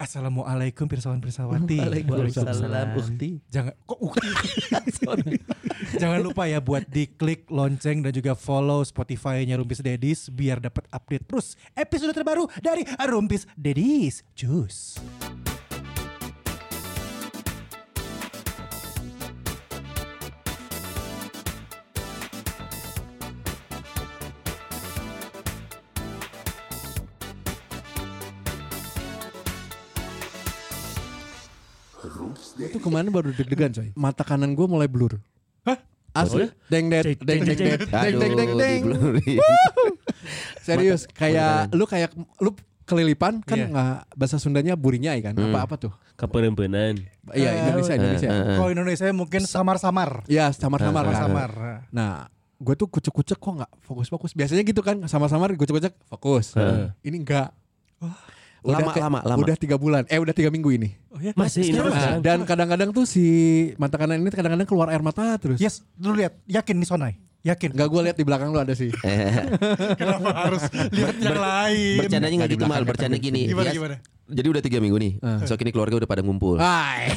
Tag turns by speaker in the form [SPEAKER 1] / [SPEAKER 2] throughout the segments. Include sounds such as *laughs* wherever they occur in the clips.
[SPEAKER 1] Assalamualaikum pirsawan pirsawati.
[SPEAKER 2] Waalaikumsalam Ukti.
[SPEAKER 1] Jangan kok ukti. *laughs* Jangan lupa ya buat diklik lonceng dan juga follow Spotify-nya Rumpis Dedis biar dapat update terus episode terbaru dari Rumpis Dedis Jus.
[SPEAKER 3] itu kemarin baru deg-degan coy. Mata kanan gue mulai blur.
[SPEAKER 1] Hah?
[SPEAKER 3] Asli. Deng det, deng deng det, deng deng deng deng. Serius, kayak lu kayak lu kelilipan kan
[SPEAKER 1] yeah.
[SPEAKER 3] nggak bahasa Sundanya burinya kan hmm. apa apa tuh
[SPEAKER 2] keperempuanan
[SPEAKER 3] iya Indonesia eh, Indonesia uh, uh, uh.
[SPEAKER 1] kalau Indonesia mungkin samar-samar
[SPEAKER 3] ya samar-samar uh, uh,
[SPEAKER 1] samar
[SPEAKER 3] nah gue tuh kucek-kucek kok nggak fokus-fokus biasanya gitu kan samar-samar kucek-kucek fokus
[SPEAKER 2] uh.
[SPEAKER 3] ini enggak
[SPEAKER 4] Lama,
[SPEAKER 3] kayak-
[SPEAKER 4] lama, lama.
[SPEAKER 3] udah tiga bulan eh udah tiga minggu ini
[SPEAKER 1] Oh ya.
[SPEAKER 2] Masih ini
[SPEAKER 3] Nah, dan kadang-kadang tuh si mata kanan ini kadang-kadang keluar air mata terus
[SPEAKER 1] Yes, lu lihat, yakin nih Sonai. Yakin.
[SPEAKER 3] Enggak gue lihat di belakang lu ada sih *laughs*
[SPEAKER 1] Kenapa harus lihat yang lain?
[SPEAKER 4] Bercandanya nggak gitu mal, bercanda gini.
[SPEAKER 1] Gimana
[SPEAKER 4] Ya,
[SPEAKER 1] gimana?
[SPEAKER 4] Jadi udah tiga minggu nih. So kini keluarga udah pada ngumpul.
[SPEAKER 3] Hai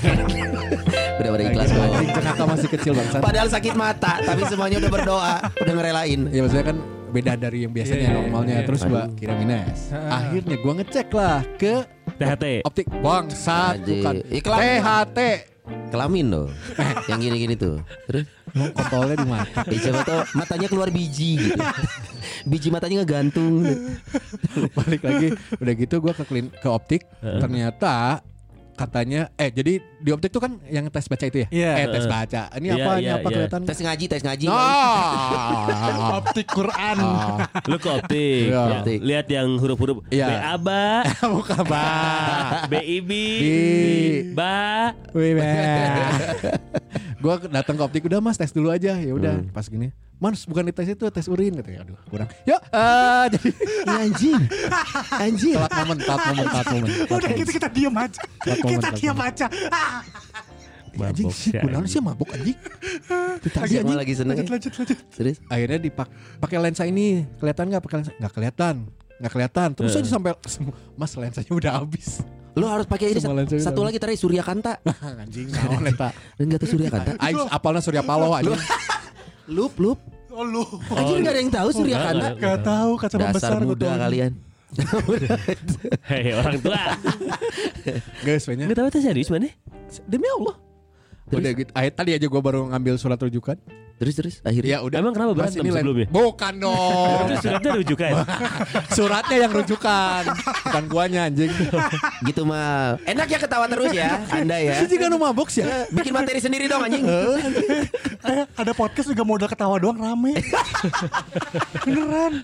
[SPEAKER 3] *laughs*
[SPEAKER 4] Udah pada ikhlas kok.
[SPEAKER 3] Anjing masih kecil bangsa
[SPEAKER 4] Padahal sakit mata, tapi semuanya udah berdoa, udah ngerelain.
[SPEAKER 3] Ya maksudnya kan beda dari yang biasanya
[SPEAKER 1] Iya, iya,
[SPEAKER 3] normalnya
[SPEAKER 1] iya.
[SPEAKER 3] Terus gua kirim Ines Akhirnya gua ngecek lah ke
[SPEAKER 2] THT.
[SPEAKER 3] optik bangsat
[SPEAKER 4] Anjing.
[SPEAKER 3] bukan
[SPEAKER 4] Iklan.
[SPEAKER 3] THT
[SPEAKER 4] Kelamin loh. *laughs* Yang gini-gini tuh. Terus
[SPEAKER 3] Mau kontolnya di mata
[SPEAKER 4] ya siapa tau matanya keluar biji gitu. *laughs* Biji matanya ngegantung.
[SPEAKER 3] Balik lagi Udah gitu gua ke klin ke optik Ternyata katanya eh jadi di optik tuh kan yang tes baca itu ya
[SPEAKER 1] Iya.
[SPEAKER 3] eh tes baca ini
[SPEAKER 2] Iya,
[SPEAKER 3] apa ini
[SPEAKER 2] iya,
[SPEAKER 3] apa
[SPEAKER 2] iya.
[SPEAKER 3] kelihatan
[SPEAKER 4] Tes ngaji, tes ngaji.
[SPEAKER 3] Ah. *laughs*
[SPEAKER 1] Optik Quran.
[SPEAKER 3] Ah.
[SPEAKER 2] Lu ke optik.
[SPEAKER 3] Iya.
[SPEAKER 2] Ya, Lihat yang huruf-huruf.
[SPEAKER 3] Iya.
[SPEAKER 2] BABA,
[SPEAKER 3] Bukan bah.
[SPEAKER 2] BIB,
[SPEAKER 3] Bi.
[SPEAKER 2] BA.
[SPEAKER 3] Gue datang ke optik udah mas tes dulu aja ya udah pas gini mas bukan di tes itu tes urin katanya aduh kurang yuk eh jadi *laughs*
[SPEAKER 4] anjing. Anjing.
[SPEAKER 3] telat momen telat momen telat momen *laughs*
[SPEAKER 1] Udah gitu kita diam aja. Kita diam
[SPEAKER 3] momen.
[SPEAKER 1] aja. *laughs*
[SPEAKER 3] Ya, anjing
[SPEAKER 2] Mabok
[SPEAKER 3] sih
[SPEAKER 2] si
[SPEAKER 3] kunaon
[SPEAKER 2] anjing.
[SPEAKER 3] sih mabuk anjing
[SPEAKER 4] Siapa
[SPEAKER 3] anjing
[SPEAKER 4] lagi seneng?
[SPEAKER 1] Lanjut lanjut lanjut.
[SPEAKER 4] Serius?
[SPEAKER 3] akhirnya dipak pakai lensa ini kelihatan nggak pakai lensa nggak kelihatan nggak kelihatan terus
[SPEAKER 2] Eh.
[SPEAKER 3] aja sampai mas lensanya udah habis
[SPEAKER 4] Lu harus pakai ini satu
[SPEAKER 3] udah.
[SPEAKER 4] lagi tadi Surya Kanta. *laughs*
[SPEAKER 3] anjing naon eta
[SPEAKER 4] Enggak tuh Surya Kanta. *laughs*
[SPEAKER 3] Aing apalnya Surya Paloh anjing
[SPEAKER 4] Lup, lup.
[SPEAKER 1] Oh lu.
[SPEAKER 4] Anjir enggak ada yang tahu Surya
[SPEAKER 2] enggak,
[SPEAKER 4] Kanta.
[SPEAKER 2] enggak.
[SPEAKER 1] Gak tahu
[SPEAKER 4] Dasar
[SPEAKER 1] pembesar
[SPEAKER 4] muda kalian. *laughs*
[SPEAKER 2] Hei orang tua.
[SPEAKER 3] guys sebenarnya
[SPEAKER 2] Enggak tahu itu serius mana?
[SPEAKER 3] demi Allah udah gitu ah, tadi aja gue baru ngambil surat rujukan
[SPEAKER 4] Terus terus akhirnya
[SPEAKER 3] ya udah
[SPEAKER 2] Emang kenapa berantem
[SPEAKER 3] ini
[SPEAKER 2] sebelumnya?
[SPEAKER 3] bukan dong
[SPEAKER 2] Itu suratnya rujukan. *laughs*
[SPEAKER 3] suratnya yang rujukan bukan guanya anjing *laughs*
[SPEAKER 4] gitu mah. Enak ya ketawa terus ya Anda ya.
[SPEAKER 3] Itu juga nu mabok sih ya
[SPEAKER 4] Bikin materi sendiri dong anjing.
[SPEAKER 1] Eh, ada podcast juga modal ketawa doang rame. *laughs* Beneran.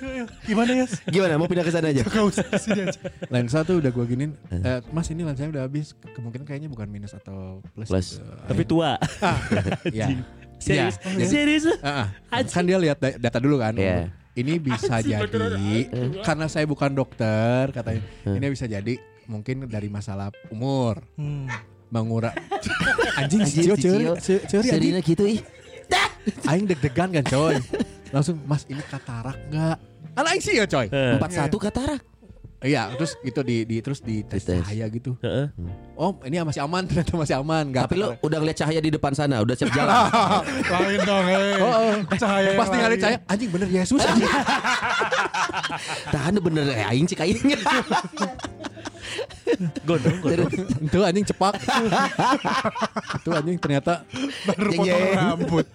[SPEAKER 1] Eh, Gimana ya?
[SPEAKER 4] Gimana mau pindah ke sana aja?
[SPEAKER 1] Gak usah sini aja. *laughs*
[SPEAKER 3] lensa tuh udah gue ginin eh, mas ini lensanya udah habis kemungkinan kayaknya bukan minus atau plus,
[SPEAKER 4] Plus.
[SPEAKER 3] gitu.
[SPEAKER 2] Tapi tua. *laughs*
[SPEAKER 3] ya
[SPEAKER 2] Serius?
[SPEAKER 3] Ya,
[SPEAKER 2] Serius?
[SPEAKER 3] Ah, ah. kan dia lihat da- data dulu kan
[SPEAKER 4] Iya.
[SPEAKER 3] ini bisa
[SPEAKER 2] Anjing,
[SPEAKER 3] jadi
[SPEAKER 2] beneran.
[SPEAKER 3] karena saya bukan dokter katanya ini bisa jadi mungkin dari masalah umur
[SPEAKER 1] Hmm.
[SPEAKER 3] mengura *laughs* anjing cio
[SPEAKER 4] Cio.
[SPEAKER 3] anjing
[SPEAKER 4] Serina gitu ih.
[SPEAKER 3] aing deg-degan kan coy langsung mas ini katarak nggak anak aing sih ya coy
[SPEAKER 2] Eh,
[SPEAKER 4] Empat satu katarak.
[SPEAKER 3] iya terus gitu di, di terus di tes
[SPEAKER 4] Dites.
[SPEAKER 3] cahaya gitu
[SPEAKER 2] heeh.
[SPEAKER 3] oh ini masih aman *laughs* ternyata masih aman nggak
[SPEAKER 4] Tapi lo udah ngeliat cahaya di depan sana, udah siap jalan. *laughs*
[SPEAKER 1] Lain dong, hei.
[SPEAKER 3] Oh, oh.
[SPEAKER 1] Cahaya yang
[SPEAKER 3] pas ningali
[SPEAKER 1] lain.
[SPEAKER 3] cahaya anjing bener Yesus *laughs*
[SPEAKER 4] Tahan bener eh, aing cik aing.
[SPEAKER 2] Gondong, gondong.
[SPEAKER 3] Itu anjing cepak itu anjing ternyata
[SPEAKER 1] baru potong
[SPEAKER 4] jeng.
[SPEAKER 1] rambut.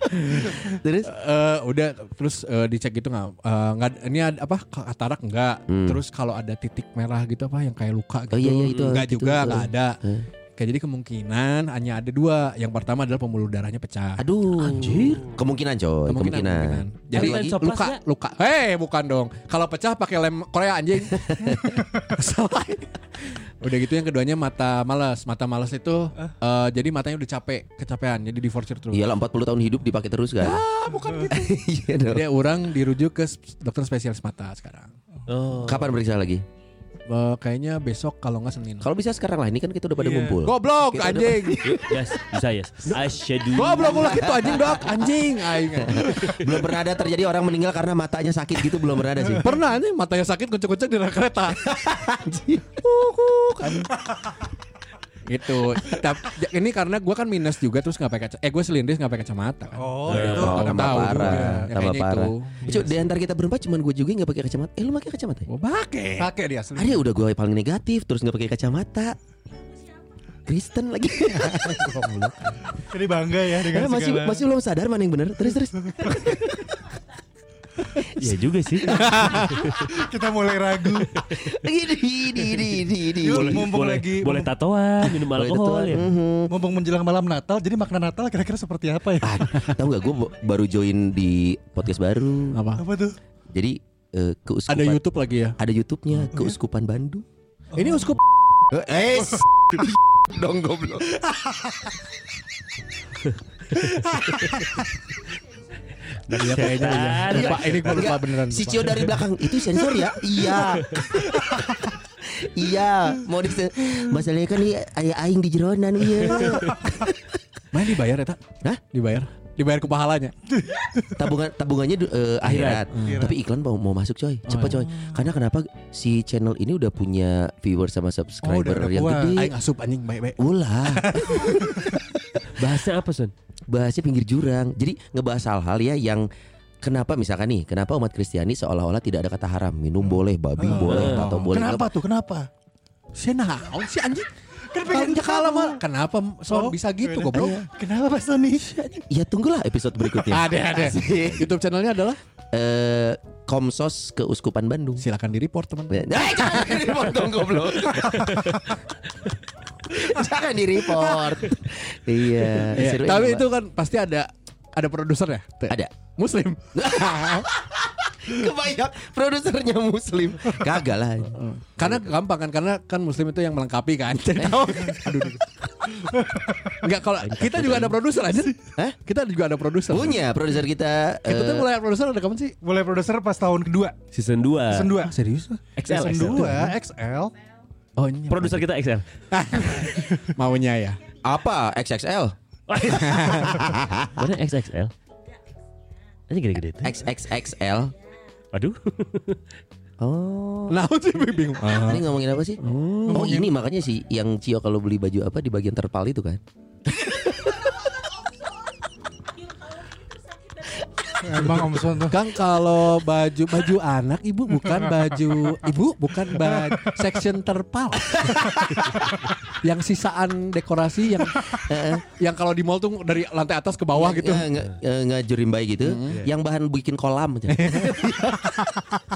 [SPEAKER 4] terus
[SPEAKER 3] Eh udah terus eh, dicek gitu nggak Eh, nggak ini ada apa katarak enggak
[SPEAKER 4] Hmm.
[SPEAKER 3] terus kalau ada titik merah gitu apa yang kayak luka gitu
[SPEAKER 4] Oh, iya, iya, itu,
[SPEAKER 3] enggak
[SPEAKER 4] itu,
[SPEAKER 3] juga
[SPEAKER 4] itu.
[SPEAKER 3] nggak ada
[SPEAKER 4] Eh.
[SPEAKER 3] Kayak jadi kemungkinan hanya ada dua yang pertama adalah pembuluh darahnya pecah
[SPEAKER 4] aduh. Anjir. Kemungkinan coy, kemungkinan.
[SPEAKER 3] jadi
[SPEAKER 2] Ada
[SPEAKER 3] luka
[SPEAKER 2] soplasnya?
[SPEAKER 3] luka hei bukan dong kalau pecah pakai lem Korea anjing *laughs* Salah. udah gitu yang keduanya mata malas mata malas itu eh, jadi matanya udah capek kecapean jadi diforsir terus
[SPEAKER 4] Iyalah 40 tahun hidup dipakai terus kan.
[SPEAKER 3] ah bukan *laughs* gitu
[SPEAKER 4] Iya dong.
[SPEAKER 3] dia orang dirujuk ke dokter spesialis mata sekarang
[SPEAKER 2] Oh.
[SPEAKER 4] Kapan periksa lagi?
[SPEAKER 3] Eh, kayaknya besok kalau nggak Senin.
[SPEAKER 4] Kalau bisa sekarang lah, ini kan kita udah pada
[SPEAKER 1] Iya.
[SPEAKER 4] ngumpul.
[SPEAKER 3] Goblok
[SPEAKER 4] Kita
[SPEAKER 3] anjing. *laughs*
[SPEAKER 2] Yes, bisa yes. Asyadu.
[SPEAKER 3] Goblok ulah gitu anjing dok anjing. Aing.
[SPEAKER 4] belum pernah ada terjadi orang meninggal karena matanya sakit gitu belum pernah ada sih.
[SPEAKER 3] Pernah anjing matanya sakit kucek-kucek di rel kereta. *laughs*
[SPEAKER 4] Anjing.
[SPEAKER 3] Hukuk, anjing. Gitu. Tap- ini karena gue kan minus juga terus nggak pakai kaca. Eh gue selindris nggak pakai kacamata kan.
[SPEAKER 1] Oh,
[SPEAKER 2] Eh,
[SPEAKER 1] itu.
[SPEAKER 4] Oh, tambah
[SPEAKER 3] tahu
[SPEAKER 4] parah,
[SPEAKER 3] juga. Ya,
[SPEAKER 4] tambah
[SPEAKER 3] kayaknya
[SPEAKER 4] parah.
[SPEAKER 3] itu.
[SPEAKER 4] Cuk, di antara kita berempat cuman gue juga nggak pakai kacamata. Eh lu pakai kacamata ya?
[SPEAKER 3] Oh, pakai.
[SPEAKER 1] Pakai dia asli.
[SPEAKER 4] Ada udah gue paling negatif terus nggak pakai kacamata. Kristen lagi.
[SPEAKER 1] Jadi bangga ya dengan
[SPEAKER 4] Karena masih
[SPEAKER 1] segala-
[SPEAKER 4] masih belum sadar mana yang benar. Terus terus. *laughs*
[SPEAKER 2] Iya juga sih. *laughs*
[SPEAKER 1] kita mulai ragu.
[SPEAKER 4] Di di di di di di.
[SPEAKER 1] Yuk, mumpung
[SPEAKER 2] boleh,
[SPEAKER 1] lagi
[SPEAKER 2] boleh tatoan, minum
[SPEAKER 4] Boleh
[SPEAKER 2] alkohol ya.
[SPEAKER 4] Mhm.
[SPEAKER 1] mumpung menjelang malam Natal, jadi makna Natal kira-kira seperti apa ya?
[SPEAKER 4] Ah, tahu nggak gue baru join di podcast baru.
[SPEAKER 3] Apa?
[SPEAKER 1] Apa tuh?
[SPEAKER 4] Jadi eh, keuskupan
[SPEAKER 3] Ada YouTube lagi ya.
[SPEAKER 4] ada YouTube-nya Keuskupan Bandung.
[SPEAKER 3] Ini uskup
[SPEAKER 4] Eh, *laughs* dong goblok. *laughs*
[SPEAKER 3] Iya kayaknya iya. Lupa ini gue lupa beneran.
[SPEAKER 4] Si. Cio dari belakang itu sensor ya? Iya. *laughs* iya, mau di masalahnya kan nih ayah aing di jeronan iya. *laughs*
[SPEAKER 3] Main dibayar ya tak?
[SPEAKER 4] Hah?
[SPEAKER 3] Dibayar. Dibayar ke pahalanya.
[SPEAKER 4] Tabungan tabungannya eh, akhirat.
[SPEAKER 1] Akhirat.
[SPEAKER 4] Tapi iklan mau mau masuk coy. Cepet coy. Karena kenapa si channel ini udah punya viewer sama subscriber
[SPEAKER 1] udah
[SPEAKER 4] yang
[SPEAKER 1] puas.
[SPEAKER 4] gede.
[SPEAKER 3] Aing asup anjing baik-baik.
[SPEAKER 4] Ulah. *laughs*
[SPEAKER 2] Bahasa apa, Son?
[SPEAKER 4] Bahasnya pinggir jurang. Jadi ngebahas hal-hal ya yang kenapa misalkan nih, kenapa umat Kristiani seolah-olah tidak ada kata haram. Minum boleh, babi boleh atau boleh.
[SPEAKER 1] Kenapa tuh? Kenapa?
[SPEAKER 3] Si naon si anjing? Pengen kalah mah. Kenapa son
[SPEAKER 1] Oh,
[SPEAKER 3] bisa gitu
[SPEAKER 1] beda.
[SPEAKER 3] goblok?
[SPEAKER 1] Kenapa Pak Sony?
[SPEAKER 4] Ya tunggulah episode berikutnya. *laughs*
[SPEAKER 3] Ada ada. YouTube channelnya adalah
[SPEAKER 4] Eh Komsos Keuskupan Bandung.
[SPEAKER 3] silakan di report teman.
[SPEAKER 4] Eh, jangan di report dong goblok. *laughs* *laughs* jangan di report. *laughs* iya.
[SPEAKER 3] Iya, Tapi itu kan pasti ada ada produsernya. Tuh.
[SPEAKER 4] ada.
[SPEAKER 3] Muslim. *laughs*
[SPEAKER 4] Kebanyak produsernya muslim. Kagak lah.
[SPEAKER 3] Karena gampang kan karena kan muslim itu yang melengkapi kan. Jadi tahu. Aduh. Enggak kalau kita juga ada produser aja.
[SPEAKER 4] Hah?
[SPEAKER 3] Kita juga ada produser.
[SPEAKER 4] Punya produser kita.
[SPEAKER 3] Kita tuh
[SPEAKER 4] eh,
[SPEAKER 3] mulai produser ada kapan sih?
[SPEAKER 1] Mulai produser pas tahun kedua.
[SPEAKER 2] Season 2.
[SPEAKER 1] Season 2.
[SPEAKER 3] Serius?
[SPEAKER 2] XL,
[SPEAKER 1] Season
[SPEAKER 2] XL.
[SPEAKER 1] 2 XL.
[SPEAKER 3] Oh ini.
[SPEAKER 2] Produser kita XL. *laughs*
[SPEAKER 3] maunya ya.
[SPEAKER 4] apa XXL? *laughs*
[SPEAKER 2] Mana XXL? Ini gede-gede tuh.
[SPEAKER 4] XXXL.
[SPEAKER 2] Aduh.
[SPEAKER 4] Oh.
[SPEAKER 3] Nah, sih bingung.
[SPEAKER 4] Ini ngomongin apa sih? Oh ini makanya sih yang Cio kalau beli baju apa di bagian terpal itu kan? *laughs*
[SPEAKER 1] Emang Om Son tuh.
[SPEAKER 3] Kang kalau baju baju anak ibu bukan baju *laughs* ibu bukan baju section terpal. yang sisaan dekorasi yang yang kalau di mall tuh dari lantai atas ke bawah gitu.
[SPEAKER 4] Nggak- nggak- eh, nggak jurimbai gitu. Yang bahan bikin kolam aja. *laughs*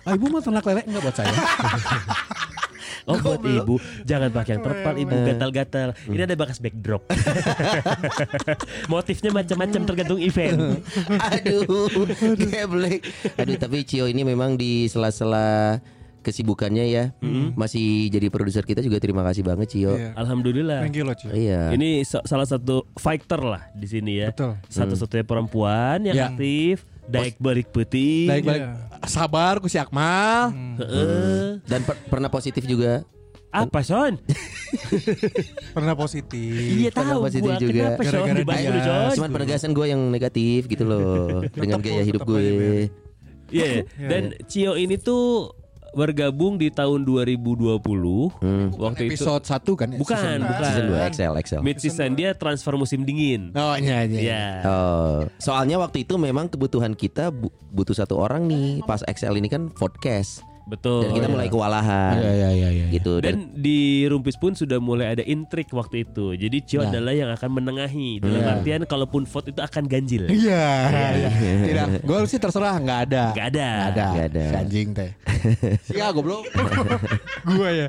[SPEAKER 3] Ah, ibu mau ternak lele enggak buat saya? *laughs*
[SPEAKER 2] Oh buat ibu Jangan pakai yang terpal ibu Gatal-gatal Ini ada bekas backdrop *laughs* Motifnya macam-macam tergantung event
[SPEAKER 4] Aduh, geblek. Aduh, tapi Cio ini memang di sela-sela kesibukannya ya masih jadi produser kita juga terima kasih banget Cio.
[SPEAKER 1] Iya.
[SPEAKER 2] Alhamdulillah
[SPEAKER 1] Thank you loh, Ci.
[SPEAKER 4] Iya.
[SPEAKER 2] Ini sa- salah satu fighter lah di sini ya.
[SPEAKER 1] Betul.
[SPEAKER 2] Satu-satunya perempuan yang
[SPEAKER 3] Ya.
[SPEAKER 2] aktif, daik balik putih.
[SPEAKER 3] Baik balik. Sabar ku si Akmal.
[SPEAKER 2] Heeh.
[SPEAKER 4] Dan per- pernah positif juga.
[SPEAKER 2] Apa son? *laughs*
[SPEAKER 1] Pernah positif.
[SPEAKER 2] Iya
[SPEAKER 4] Pernah
[SPEAKER 2] tahu
[SPEAKER 4] positif
[SPEAKER 2] gua
[SPEAKER 4] juga.
[SPEAKER 2] kenapa son
[SPEAKER 1] dia.
[SPEAKER 2] son?
[SPEAKER 4] Cuman penegasan gue yang negatif gitu loh *laughs* dengan gaya hidup
[SPEAKER 1] tetep aja,
[SPEAKER 4] gue.
[SPEAKER 1] Ber.
[SPEAKER 2] Iya.
[SPEAKER 1] Iya,
[SPEAKER 2] Dan Cio ini tuh bergabung di tahun 2020 waktu itu
[SPEAKER 3] Episode 1 kan? ya?
[SPEAKER 2] bukan
[SPEAKER 3] Season-
[SPEAKER 2] bukan
[SPEAKER 4] Season 2 Excel Excel.
[SPEAKER 2] mid season dia transfer musim dingin.
[SPEAKER 3] Oh iya iya.
[SPEAKER 2] Ya.
[SPEAKER 4] Oh, soalnya waktu itu memang kebutuhan kita bu- butuh satu orang nih. Pas Excel ini kan podcast
[SPEAKER 2] Betul.
[SPEAKER 4] dan kita mulai kewalahan.
[SPEAKER 3] Iya iya iya iya.
[SPEAKER 4] Gitu dan,
[SPEAKER 2] Dan di Rumpis pun sudah mulai ada intrik waktu itu. Jadi Cio
[SPEAKER 3] Nah.
[SPEAKER 2] adalah yang akan menengahi. Dalam
[SPEAKER 3] Iya.
[SPEAKER 2] artian kalaupun vote itu akan ganjil.
[SPEAKER 3] Iya. Tidak. Gue sih terserah nggak ada.
[SPEAKER 2] Gak ada.
[SPEAKER 3] Nggak ada.
[SPEAKER 4] Nggak ada.
[SPEAKER 3] Si anjing teh. Sia *laughs* goblok. *laughs*
[SPEAKER 1] Gua ya.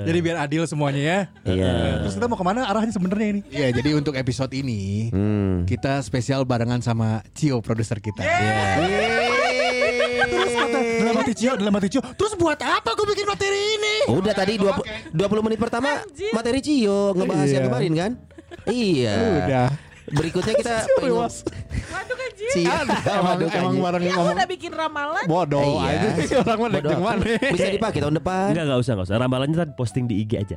[SPEAKER 1] Jadi biar adil semuanya ya.
[SPEAKER 4] Iya.
[SPEAKER 1] Terus kita mau ke mana arahnya sebenarnya ini?
[SPEAKER 3] Iya, jadi untuk episode ini
[SPEAKER 4] Hmm.
[SPEAKER 3] kita spesial barengan sama Cio produser kita.
[SPEAKER 1] Terus kata dalam hati Cio, dalam hati Cio. Terus buat apa gue bikin materi ini?
[SPEAKER 4] Udah tadi 20, 20 menit pertama materi Cio ngebahas yang
[SPEAKER 3] Iya.
[SPEAKER 4] kemarin kan? Iya.
[SPEAKER 3] Udah.
[SPEAKER 4] Berikutnya *laughs* kita pengen
[SPEAKER 5] Waduh.
[SPEAKER 4] Cio.
[SPEAKER 3] emang
[SPEAKER 4] Waduh,
[SPEAKER 3] bareng
[SPEAKER 5] Ya
[SPEAKER 3] ngomong
[SPEAKER 5] udah bikin ramalan.
[SPEAKER 3] bodoh
[SPEAKER 4] iya.
[SPEAKER 3] aja *laughs* orang mah mana.
[SPEAKER 4] Bisa dipakai tahun depan.
[SPEAKER 2] Enggak enggak usah enggak usah. Ramalannya tadi posting di IG aja.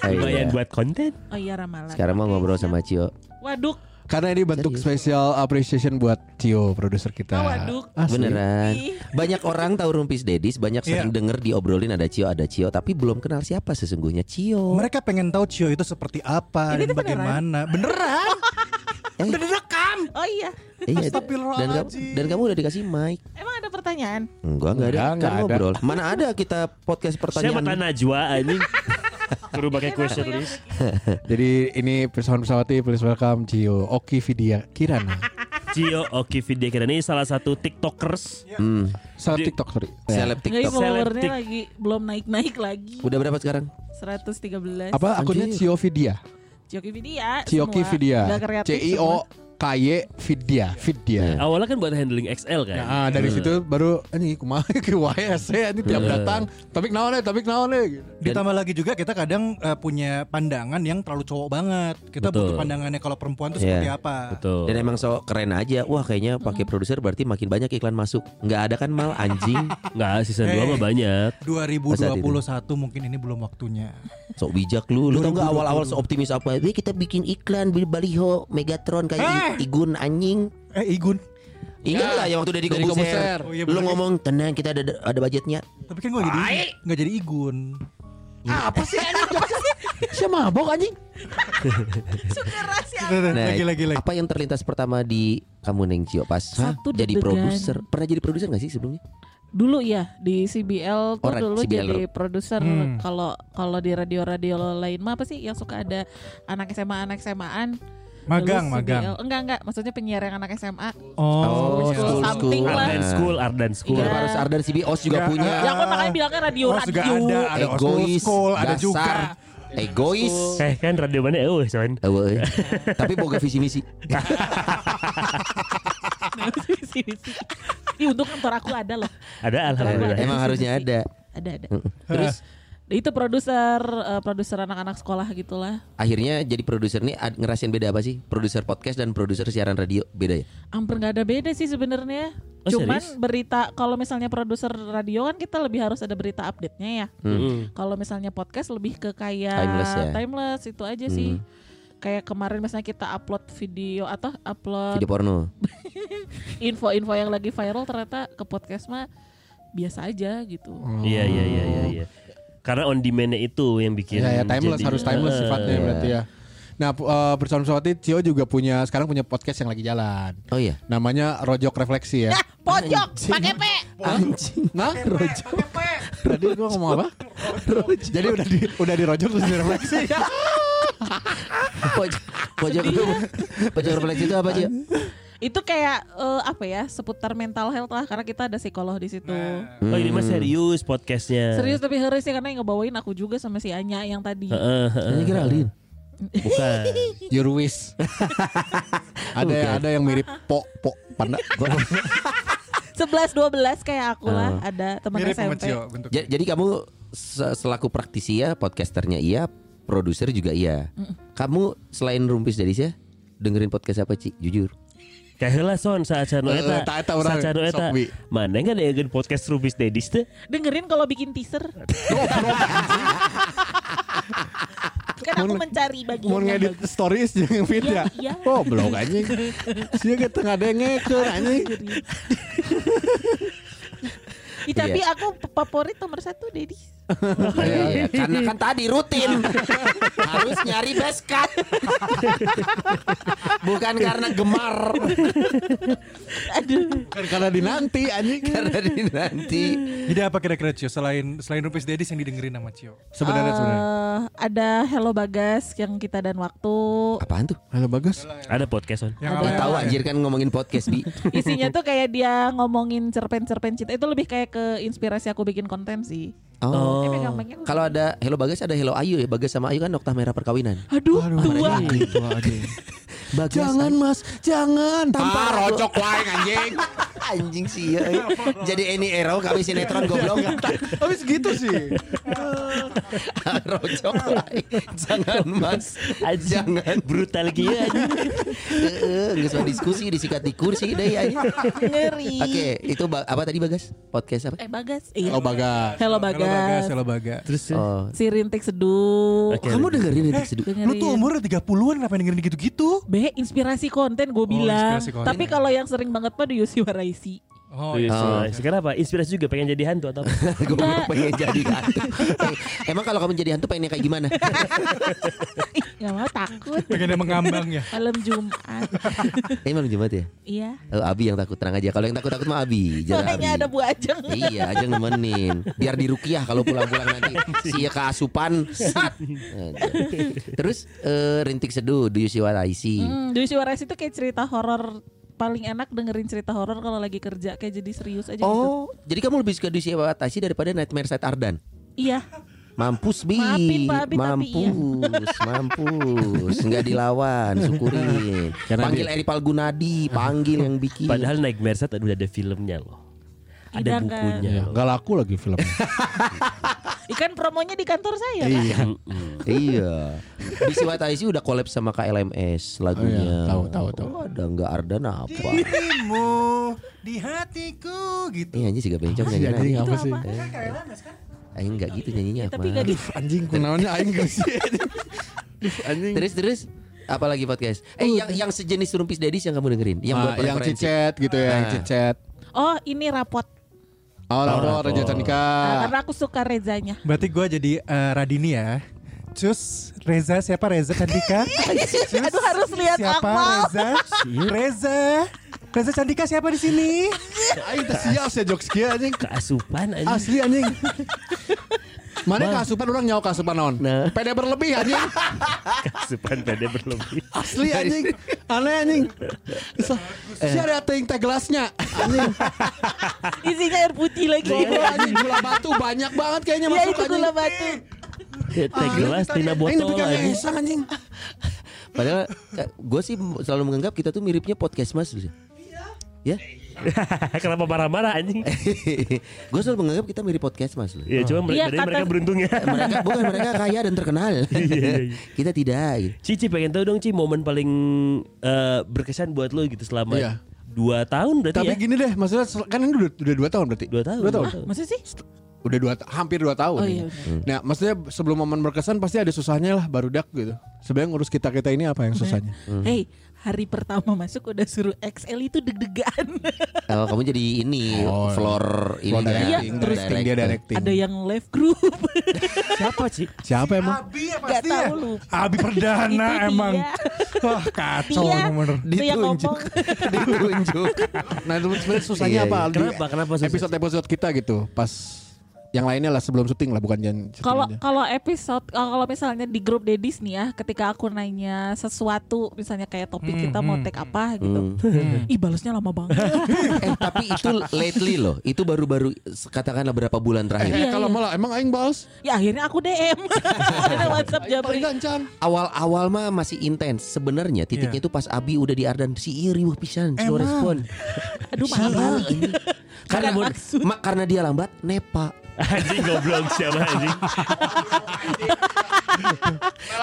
[SPEAKER 4] Iya.
[SPEAKER 2] Lumayan buat konten.
[SPEAKER 5] Oh iya ramalan.
[SPEAKER 4] Sekarang mau ngobrol sama Cio.
[SPEAKER 5] Waduk.
[SPEAKER 3] Karena ini bentuk special appreciation buat Cio produser kita.
[SPEAKER 5] Oh, waduk.
[SPEAKER 3] Asli.
[SPEAKER 4] Beneran. Banyak orang tahu Rumpis Dedis, banyak sering
[SPEAKER 1] Iya.
[SPEAKER 4] denger diobrolin ada Cio, ada Cio, tapi belum kenal siapa sesungguhnya Cio.
[SPEAKER 1] Mereka pengen tahu Cio itu seperti apa
[SPEAKER 5] Ini
[SPEAKER 1] dan
[SPEAKER 5] tuh beneran?
[SPEAKER 1] bagaimana. Beneran? *laughs*
[SPEAKER 4] Eh.
[SPEAKER 1] Udah direkam.
[SPEAKER 5] Oh iya.
[SPEAKER 4] Iya, dan, kamu, dan kamu udah dikasih mic.
[SPEAKER 5] Emang ada pertanyaan?
[SPEAKER 4] Enggak, enggak ada.
[SPEAKER 3] Enggak,
[SPEAKER 4] kan
[SPEAKER 3] enggak ada.
[SPEAKER 4] Mana ada kita podcast
[SPEAKER 2] Siapa
[SPEAKER 4] pertanyaan.
[SPEAKER 2] Najwa anjing? *laughs* Suruh pakai question list. *laughs*
[SPEAKER 3] Jadi ini pesawat pesawati please welcome Cio Oki Vidya Kirana.
[SPEAKER 2] Cio Oki Vidya Kirana ini salah satu TikTokers.
[SPEAKER 4] Hmm,
[SPEAKER 3] Salah TikTok sorry.
[SPEAKER 4] seleb
[SPEAKER 5] Enggak,
[SPEAKER 4] TikTok.
[SPEAKER 5] followernya lagi belum naik-naik lagi.
[SPEAKER 4] Udah berapa sekarang?
[SPEAKER 5] 113.
[SPEAKER 3] Apa akunnya. Cio Vidya?
[SPEAKER 5] Cioki Vidya.
[SPEAKER 3] Cioki. Vidya. C I O K Y Vidya. Vidya.
[SPEAKER 2] Awalnya kan buat handling XL kan.
[SPEAKER 3] Nah, dari situ baru ini kumaha ke YSC ini tiap datang topik naon deh, topik naon deh gitu.
[SPEAKER 1] Ditambah lagi juga kita kadang eh, punya pandangan yang terlalu cowok banget. Kita
[SPEAKER 2] Betul.
[SPEAKER 1] butuh pandangannya kalau perempuan tuh
[SPEAKER 4] Iya.
[SPEAKER 1] seperti apa.
[SPEAKER 2] Betul.
[SPEAKER 4] Dan emang so keren aja. Wah, kayaknya pakai produser berarti makin banyak iklan masuk. Enggak ada kan mal anjing. *laughs*
[SPEAKER 2] Enggak season 2
[SPEAKER 1] Eh.
[SPEAKER 2] mah banyak.
[SPEAKER 1] 2021 mungkin ini belum waktunya.
[SPEAKER 4] Sok bijak lu. Lu tau gak awal-awal seoptimis apa? Kita bikin iklan beli baliho Megatron kayak I- Igun anjing.
[SPEAKER 1] Eh Igun.
[SPEAKER 4] Ingat lah yang waktu dari Kobuser.
[SPEAKER 1] Oh, iya,
[SPEAKER 4] lu
[SPEAKER 1] bener.
[SPEAKER 4] ngomong tenang kita ada ada budgetnya.
[SPEAKER 1] Tapi kan gak jadi nggak jadi Igun.
[SPEAKER 3] Apa sih anjing? *laughs* Siapa mabok anjing?
[SPEAKER 5] Suka rahasia.
[SPEAKER 4] Nah,
[SPEAKER 1] lagi lagi lagi.
[SPEAKER 4] apa yang terlintas pertama di kamu Neng Cio pas
[SPEAKER 5] Satu
[SPEAKER 4] jadi produser? Pernah jadi produser gak sih sebelumnya?
[SPEAKER 5] Dulu ya di CBL tuh
[SPEAKER 4] Oh,
[SPEAKER 5] dulu
[SPEAKER 4] CBL.
[SPEAKER 5] jadi produser
[SPEAKER 1] Hmm.
[SPEAKER 5] kalau kalau di radio-radio lain mah apa sih yang suka ada anak SMA anak SMAan
[SPEAKER 1] Magang, magang.
[SPEAKER 5] CBL. Enggak enggak maksudnya penyiar yang anak SMA
[SPEAKER 1] Oh,
[SPEAKER 5] school something lah.
[SPEAKER 2] Ardan School, Ardan School.
[SPEAKER 5] Iya.
[SPEAKER 4] Harus Ardan CBOS juga
[SPEAKER 1] Enggak,
[SPEAKER 4] punya.
[SPEAKER 5] yang kan makanya bilangnya radio
[SPEAKER 1] Oh, juga
[SPEAKER 5] radio
[SPEAKER 1] ada, ada
[SPEAKER 4] Egois,
[SPEAKER 1] school, ada
[SPEAKER 4] dasar,
[SPEAKER 1] juga.
[SPEAKER 4] Egois.
[SPEAKER 2] Eh kan radio mana eh son.
[SPEAKER 4] Eh. Tapi boga visi misi.
[SPEAKER 5] Visi-visi. Ih untung kantor aku ada loh
[SPEAKER 2] Ada alhamdulillah.
[SPEAKER 4] Emang harusnya ada.
[SPEAKER 5] Ada ada
[SPEAKER 4] Terus
[SPEAKER 5] Itu produser eh, Produser anak-anak sekolah gitulah
[SPEAKER 4] akhirnya jadi produser nih ngerasain beda apa sih? Produser podcast dan produser siaran radio beda ya?
[SPEAKER 5] Hampir nggak ada beda sih sebenarnya
[SPEAKER 2] Oh,
[SPEAKER 5] Cuman
[SPEAKER 2] serius?
[SPEAKER 5] berita Kalau misalnya produser radio kan kita lebih harus ada berita update-nya ya
[SPEAKER 2] Mm.
[SPEAKER 5] Kalau misalnya podcast lebih ke kayak
[SPEAKER 4] Timeless ya?
[SPEAKER 5] timeless, itu aja sih. Kayak kemarin misalnya kita upload video atau upload
[SPEAKER 4] Video porno. *laughs*
[SPEAKER 5] info-info yang lagi viral ternyata ke podcast mah biasa aja gitu.
[SPEAKER 2] Iya iya iya iya iya. Karena on demand-nya itu yang bikin
[SPEAKER 3] Ya, ya timeless
[SPEAKER 2] jadi-
[SPEAKER 3] harus timeless
[SPEAKER 2] Eh,
[SPEAKER 3] sifatnya
[SPEAKER 4] Iya.
[SPEAKER 3] berarti ya. Nah, eh, bersama pesawati Cio juga punya sekarang punya podcast yang lagi jalan.
[SPEAKER 4] Oh iya.
[SPEAKER 3] Namanya Rojok Refleksi ya.
[SPEAKER 5] Ya, pojok pakai P.
[SPEAKER 4] Anjing.
[SPEAKER 3] Nah, Rojok. Tadi gua ngomong apa? Jadi udah di udah di Rojok terus direfleksi ya. *laughs*
[SPEAKER 4] Pojok pojok pojok refleksi itu apa sih?
[SPEAKER 5] Itu kayak eh, apa ya seputar mental health lah karena kita ada psikolog di situ.
[SPEAKER 2] Oh ini mah serius podcastnya.
[SPEAKER 5] Serius tapi harus sih karena yang ngebawain aku juga sama si Anya yang tadi.
[SPEAKER 2] Heeh, heeh.
[SPEAKER 4] Ini Geraldine.
[SPEAKER 2] Bukan. *laughs*
[SPEAKER 3] Your wish. *laughs* ada yang ada yang mirip po po panda. *laughs*
[SPEAKER 5] 11 12 kayak aku lah ada teman SMP.
[SPEAKER 1] Cio bentuknya.
[SPEAKER 4] Ja- Jadi kamu se- selaku praktisi ya, podcasternya iya, produser juga iya. Kamu selain Rumpis dari ya, dengerin podcast apa Ci? Jujur.
[SPEAKER 2] Kayak heula son saat cano
[SPEAKER 3] Eh,
[SPEAKER 2] eta.
[SPEAKER 3] eta- eta urang,
[SPEAKER 2] Saat cano eta. Mana kan ada podcast Rubis Dedis teh?
[SPEAKER 5] Dengerin kalau bikin teaser. *laughs* kan aku mencari bagian
[SPEAKER 3] Mau
[SPEAKER 5] yang
[SPEAKER 3] ngedit stories yang feed ya.
[SPEAKER 5] Iya, iya.
[SPEAKER 3] Oh, blog anjing. Sia ge tengah dengekeun anjing.
[SPEAKER 5] Ih, tapi
[SPEAKER 4] Iya.
[SPEAKER 5] aku favorit nomor satu Dedi.
[SPEAKER 4] Iya, karena kan tadi rutin harus nyari best cut. Bukan karena gemar,
[SPEAKER 5] Aduh.
[SPEAKER 3] Kan karena dinanti anjing.
[SPEAKER 4] karena di nanti.
[SPEAKER 1] Jadi apa kira-kira Cio selain selain Rupis Dedis yang didengerin sama Cio?
[SPEAKER 3] Sebenarnya sebenarnya.
[SPEAKER 5] Eh, ada Hello Bagas yang kita dan waktu.
[SPEAKER 4] Apaan tuh?
[SPEAKER 3] Halo bagus.
[SPEAKER 2] Ada podcast son.
[SPEAKER 1] Yang
[SPEAKER 5] Ada.
[SPEAKER 4] Tahu anjir kan ngomongin podcast bi.
[SPEAKER 5] Isinya tuh kayak dia ngomongin cerpen-cerpen cinta itu lebih kayak ke inspirasi aku bikin konten sih.
[SPEAKER 4] Oh.
[SPEAKER 5] Aku-
[SPEAKER 4] Kalau ada Hello Bagas ada Hello Ayu ya Bagas sama Ayu kan noktah merah perkawinan.
[SPEAKER 5] Aduh,
[SPEAKER 3] Aduh,
[SPEAKER 5] tua.
[SPEAKER 3] tua anjing.
[SPEAKER 4] Bagas,
[SPEAKER 3] Jangan mas, jangan.
[SPEAKER 4] Tanpa
[SPEAKER 3] ah, rocok wae anjing. *laughs*
[SPEAKER 4] Anjing sih ya. *laughs* Jadi Eni Ero kami sinetron goblok. *laughs*
[SPEAKER 3] Habis gitu sih.
[SPEAKER 4] Rojok wae. Jangan Mas.
[SPEAKER 2] Anjing.
[SPEAKER 4] Jangan.
[SPEAKER 2] Brutal gitu anjing.
[SPEAKER 4] Heeh, geus mah diskusi disikat di kursi deui anjing.
[SPEAKER 5] Ngeri.
[SPEAKER 4] Oke, itu ba- apa tadi Bagas? Podcast apa?
[SPEAKER 5] Eh Bagas. Iya.
[SPEAKER 3] Oh bagas.
[SPEAKER 5] Hello
[SPEAKER 1] Halo Bagas,
[SPEAKER 5] Bagas.
[SPEAKER 1] halo Bagas.
[SPEAKER 2] Terus
[SPEAKER 4] Oh.
[SPEAKER 5] Si Rintik Seduh.
[SPEAKER 2] Oke.
[SPEAKER 4] Kamu dengerin Rintik Seduh?
[SPEAKER 5] Dengerin.
[SPEAKER 1] Lu tuh umur 30-an ngapain dengerin gitu-gitu?
[SPEAKER 5] B inspirasi konten gue bilang.
[SPEAKER 1] inspirasi konten.
[SPEAKER 5] Tapi kalau yang sering banget mah di Yusi Waraisi.
[SPEAKER 1] Oh,
[SPEAKER 2] Terus,
[SPEAKER 4] Oh.
[SPEAKER 2] Sekarang apa? Inspirasi juga pengen jadi hantu atau apa? *laughs*
[SPEAKER 4] Gue pengen jadi hantu. Eh, Emang kalau kamu jadi hantu pengennya kayak gimana?
[SPEAKER 5] Gak mau takut.
[SPEAKER 1] pengen yang mengambang ya.
[SPEAKER 5] Malam Jumat.
[SPEAKER 4] Emang Jumat ya?
[SPEAKER 5] iya.
[SPEAKER 4] Oh, Abi yang takut tenang aja. Kalau yang takut-takut mah Abi, jangan
[SPEAKER 5] Soalnya
[SPEAKER 4] Abi.
[SPEAKER 5] ada Bu Ajeng.
[SPEAKER 4] Iya, aja nemenin. Biar dirukiah kalau pulang-pulang nanti si keasupan. *laughs* Terus eh, rintik seduh do you see what I see?
[SPEAKER 5] Hmm, di Yusi Waraisi itu kayak cerita horor paling enak dengerin cerita horor kalau lagi kerja kayak jadi serius aja gitu.
[SPEAKER 4] Oh, jadi kamu lebih suka do you see what I see daripada Nightmare Side Ardan?
[SPEAKER 5] Iya.
[SPEAKER 4] Mampus bi,
[SPEAKER 5] Maafin, Pak Abi, tapi iya.
[SPEAKER 4] mampus, mampus, nggak dilawan, syukurin. *laughs*
[SPEAKER 3] Karena
[SPEAKER 4] panggil Eri Palgunadi, panggil yang bikin.
[SPEAKER 2] Padahal Nightmare Set udah ada filmnya loh. Ada
[SPEAKER 5] Tidak, kan?
[SPEAKER 2] bukunya
[SPEAKER 3] Ya,
[SPEAKER 2] loh.
[SPEAKER 3] Gak laku lagi filmnya. *laughs*
[SPEAKER 5] Ikan promonya di kantor saya kan.
[SPEAKER 3] iya.
[SPEAKER 4] iya. Bisi Wataisi udah collab sama KLMS lagunya.
[SPEAKER 3] Oh iya, tahu, tahu, tahu.
[SPEAKER 4] Oh, ada nggak Ardan apa?
[SPEAKER 1] Dirimu di hatiku gitu.
[SPEAKER 4] Iya anjing sih gak bencong
[SPEAKER 3] Anjing,
[SPEAKER 4] nyanyi.
[SPEAKER 3] apa
[SPEAKER 5] Itu
[SPEAKER 3] sih?
[SPEAKER 5] apa?
[SPEAKER 4] Aing nggak gitu nyanyinya
[SPEAKER 5] Tapi
[SPEAKER 4] apa?
[SPEAKER 5] gak gitu.
[SPEAKER 3] Anjing kunaonnya aing geus sih. Anjing.
[SPEAKER 4] Terus terus apalagi podcast? Eh yang yang sejenis Rumpis Dedis yang kamu dengerin? Yang
[SPEAKER 3] Ah,
[SPEAKER 4] buat
[SPEAKER 3] yang cicet gitu ya, yang
[SPEAKER 4] Nah.
[SPEAKER 3] cicet.
[SPEAKER 5] Oh ini rapot.
[SPEAKER 3] Oh, Lauro Raja Candika.
[SPEAKER 5] Nah, karena aku suka Rezanya.
[SPEAKER 1] Berarti gue jadi eh, Radini ya. Cus Reza siapa Reza Cantika? *laughs* Cus,
[SPEAKER 5] Aduh harus lihat
[SPEAKER 1] siapa
[SPEAKER 5] Akmal.
[SPEAKER 1] Reza? Reza. Reza Cantika siapa di sini?
[SPEAKER 3] Aing teh siap ya jokes kieu anjing.
[SPEAKER 2] Keasupan anjing.
[SPEAKER 3] Asli anjing. *laughs* Mana keasupan orang nyawa keasupan naon?
[SPEAKER 4] Nah.
[SPEAKER 3] Pede berlebih anjing.
[SPEAKER 2] Keasupan pede berlebih.
[SPEAKER 3] Asli anjing. Aneh anjing. Si ada teuing teh gelasnya. Anjing.
[SPEAKER 5] Isinya air putih lagi.
[SPEAKER 3] Goblok anjing gula batu banyak banget kayaknya
[SPEAKER 5] Iya
[SPEAKER 3] masuk
[SPEAKER 5] itu
[SPEAKER 3] anjing.
[SPEAKER 5] gula batu.
[SPEAKER 2] Teh gelas tina botol anjing.
[SPEAKER 3] anjing.
[SPEAKER 4] Padahal gue sih selalu menganggap kita tuh miripnya podcast mas. Ya, *laughs*
[SPEAKER 2] Kenapa marah-marah anjing? *laughs*
[SPEAKER 4] gue selalu menganggap kita mirip podcast mas. loh.
[SPEAKER 2] Iya, cuma
[SPEAKER 5] Iya,
[SPEAKER 2] mereka, mereka
[SPEAKER 5] kata-
[SPEAKER 2] beruntung ya. *laughs*
[SPEAKER 4] Mereka bukan mereka kaya dan terkenal.
[SPEAKER 2] iya,
[SPEAKER 4] kita tidak. gitu.
[SPEAKER 2] Cici pengen tahu dong Ci momen paling eh, berkesan buat lo gitu selama
[SPEAKER 3] Iya.
[SPEAKER 2] dua tahun berarti
[SPEAKER 3] Tapi
[SPEAKER 2] ya?
[SPEAKER 3] gini deh, maksudnya kan ini udah, udah dua tahun berarti.
[SPEAKER 2] Dua tahun.
[SPEAKER 3] Dua tahun.
[SPEAKER 5] Masa sih?
[SPEAKER 3] Udah dua, hampir dua tahun.
[SPEAKER 5] Oh, iya, benar.
[SPEAKER 3] Nah, maksudnya sebelum momen berkesan pasti ada susahnya lah, baru dak gitu. Sebenarnya ngurus kita kita ini apa yang susahnya?
[SPEAKER 5] Hey, hari pertama masuk udah suruh XL itu deg-degan. *laughs*
[SPEAKER 4] Oh, kamu jadi ini
[SPEAKER 3] Oh,
[SPEAKER 4] floor ini
[SPEAKER 3] Floor directing,
[SPEAKER 5] Iya, terus
[SPEAKER 3] directing, dia directing.
[SPEAKER 5] Ada yang live group. *laughs*
[SPEAKER 2] Siapa Ci?
[SPEAKER 3] Siapa emang?
[SPEAKER 1] Abi ya
[SPEAKER 5] Gak
[SPEAKER 1] pasti
[SPEAKER 5] tahu
[SPEAKER 1] ya.
[SPEAKER 5] lupa.
[SPEAKER 1] Abi Perdana *laughs* emang.
[SPEAKER 5] dia.
[SPEAKER 1] Wah kacau
[SPEAKER 5] Dia.
[SPEAKER 1] bener.
[SPEAKER 5] Ngomong.
[SPEAKER 4] ditunjuk.
[SPEAKER 3] Nah, itu sebenarnya susahnya
[SPEAKER 4] Iya,
[SPEAKER 3] apa?
[SPEAKER 4] iya.
[SPEAKER 3] Di
[SPEAKER 2] Kenapa? Kenapa susah?
[SPEAKER 3] Episode-episode kita gitu, pas yang lainnya lah sebelum syuting lah, bukan jangan syuting
[SPEAKER 5] Kalau kalau episode kalau misalnya di grup Dedis nih ya, ketika aku nanya sesuatu misalnya kayak topik kita mau take apa gitu. Ih balasnya lama banget. *laughs*
[SPEAKER 4] eh tapi itu lately loh. Itu baru-baru katakanlah berapa bulan
[SPEAKER 3] Eh,
[SPEAKER 4] terakhir.
[SPEAKER 5] Iya,
[SPEAKER 3] kalau
[SPEAKER 5] iya.
[SPEAKER 3] malah emang aing balas.
[SPEAKER 5] ya akhirnya aku DM. *laughs* WhatsApp Jabri.
[SPEAKER 3] gancan.
[SPEAKER 4] Awal-awal mah masih intens. Sebenarnya titiknya itu pas Abi udah di Ardan si iri wah pisan slow
[SPEAKER 1] Emang?
[SPEAKER 4] respon. *laughs*
[SPEAKER 5] Aduh
[SPEAKER 4] Si
[SPEAKER 5] mahal.
[SPEAKER 4] iri. karena karena dia lambat nepa
[SPEAKER 2] Anjing goblok siapa anjing?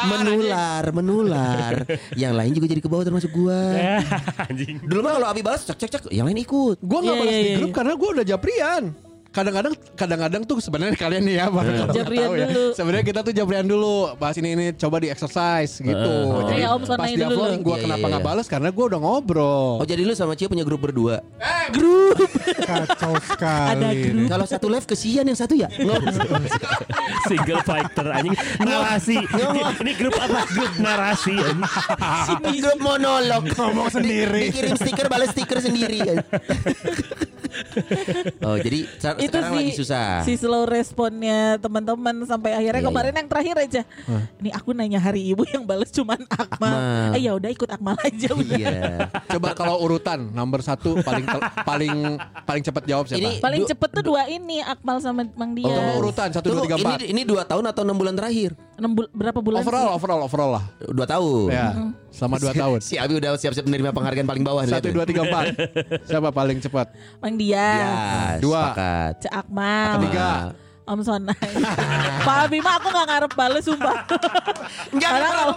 [SPEAKER 4] menular menular. Yang lain juga jadi ke bawah termasuk gua. *laughs*
[SPEAKER 2] anjing.
[SPEAKER 4] Dulu mah kalau Abi balas cek cek cek yang lain ikut.
[SPEAKER 3] Gue nggak
[SPEAKER 5] Iya,
[SPEAKER 3] balas
[SPEAKER 5] iya,
[SPEAKER 3] di
[SPEAKER 5] iya,
[SPEAKER 3] grup
[SPEAKER 5] iya.
[SPEAKER 3] karena gue udah japrian. Kadang-kadang kadang-kadang tuh sebenarnya kalian nih ya
[SPEAKER 5] Japrian
[SPEAKER 3] tahu ya.
[SPEAKER 5] dulu.
[SPEAKER 3] Sebenarnya kita tuh japrian dulu. Bahas ini ini coba di exercise gitu. Jadi
[SPEAKER 5] Kayak Om
[SPEAKER 3] pas dia gue
[SPEAKER 4] Iya,
[SPEAKER 3] kenapa
[SPEAKER 4] iya,
[SPEAKER 3] nggak
[SPEAKER 4] iya.
[SPEAKER 3] balas karena gue udah ngobrol.
[SPEAKER 4] Oh jadi lu sama Cio punya grup berdua.
[SPEAKER 1] Kacau sekali.
[SPEAKER 5] Ada grup.
[SPEAKER 4] Kalau satu live kesian yang satu ya. *laughs*
[SPEAKER 2] Single fighter anjing narasi. Ini grup apa? Grup narasi. anjing.
[SPEAKER 4] grup monolog.
[SPEAKER 1] Ngomong sendiri.
[SPEAKER 4] Dikirim stiker balas stiker sendiri. *laughs* oh jadi
[SPEAKER 5] itu
[SPEAKER 4] sekarang
[SPEAKER 5] si,
[SPEAKER 4] lagi susah.
[SPEAKER 5] si slow responnya teman-teman sampai akhirnya
[SPEAKER 4] Iya,
[SPEAKER 5] kemarin yang terakhir aja. Ini aku nanya hari ibu yang balas cuman Akmal.
[SPEAKER 4] Akmal.
[SPEAKER 5] Eh ya udah ikut Akmal aja udah.
[SPEAKER 4] Iya.
[SPEAKER 3] Coba kalau urutan nomor satu paling tel- paling paling cepat jawab siapa?
[SPEAKER 4] Ini-
[SPEAKER 5] Paling
[SPEAKER 4] Du-
[SPEAKER 5] cepet tuh dua ini Akmal sama Mang Dia.
[SPEAKER 3] Coba urutan satu dua tiga
[SPEAKER 4] ini
[SPEAKER 3] empat.
[SPEAKER 4] ini dua tahun atau enam bulan terakhir?
[SPEAKER 5] Enam bul- berapa bulan
[SPEAKER 3] Overall,
[SPEAKER 5] sih?
[SPEAKER 3] overall, overall lah.
[SPEAKER 4] Dua tahun.
[SPEAKER 3] Ya, selama dua tahun.
[SPEAKER 4] Si Abi udah siap-siap menerima penghargaan paling bawah.
[SPEAKER 3] Satu, dua, tiga, empat. Siapa paling cepat?
[SPEAKER 5] Mang dia,
[SPEAKER 4] Ya,
[SPEAKER 3] Dua.
[SPEAKER 4] sepakat.
[SPEAKER 5] Cak Akmal,
[SPEAKER 3] Ketiga.
[SPEAKER 5] Om Sonai. *laughs* Pak Abi mah aku gak ngarep bales sumpah. Karena kalau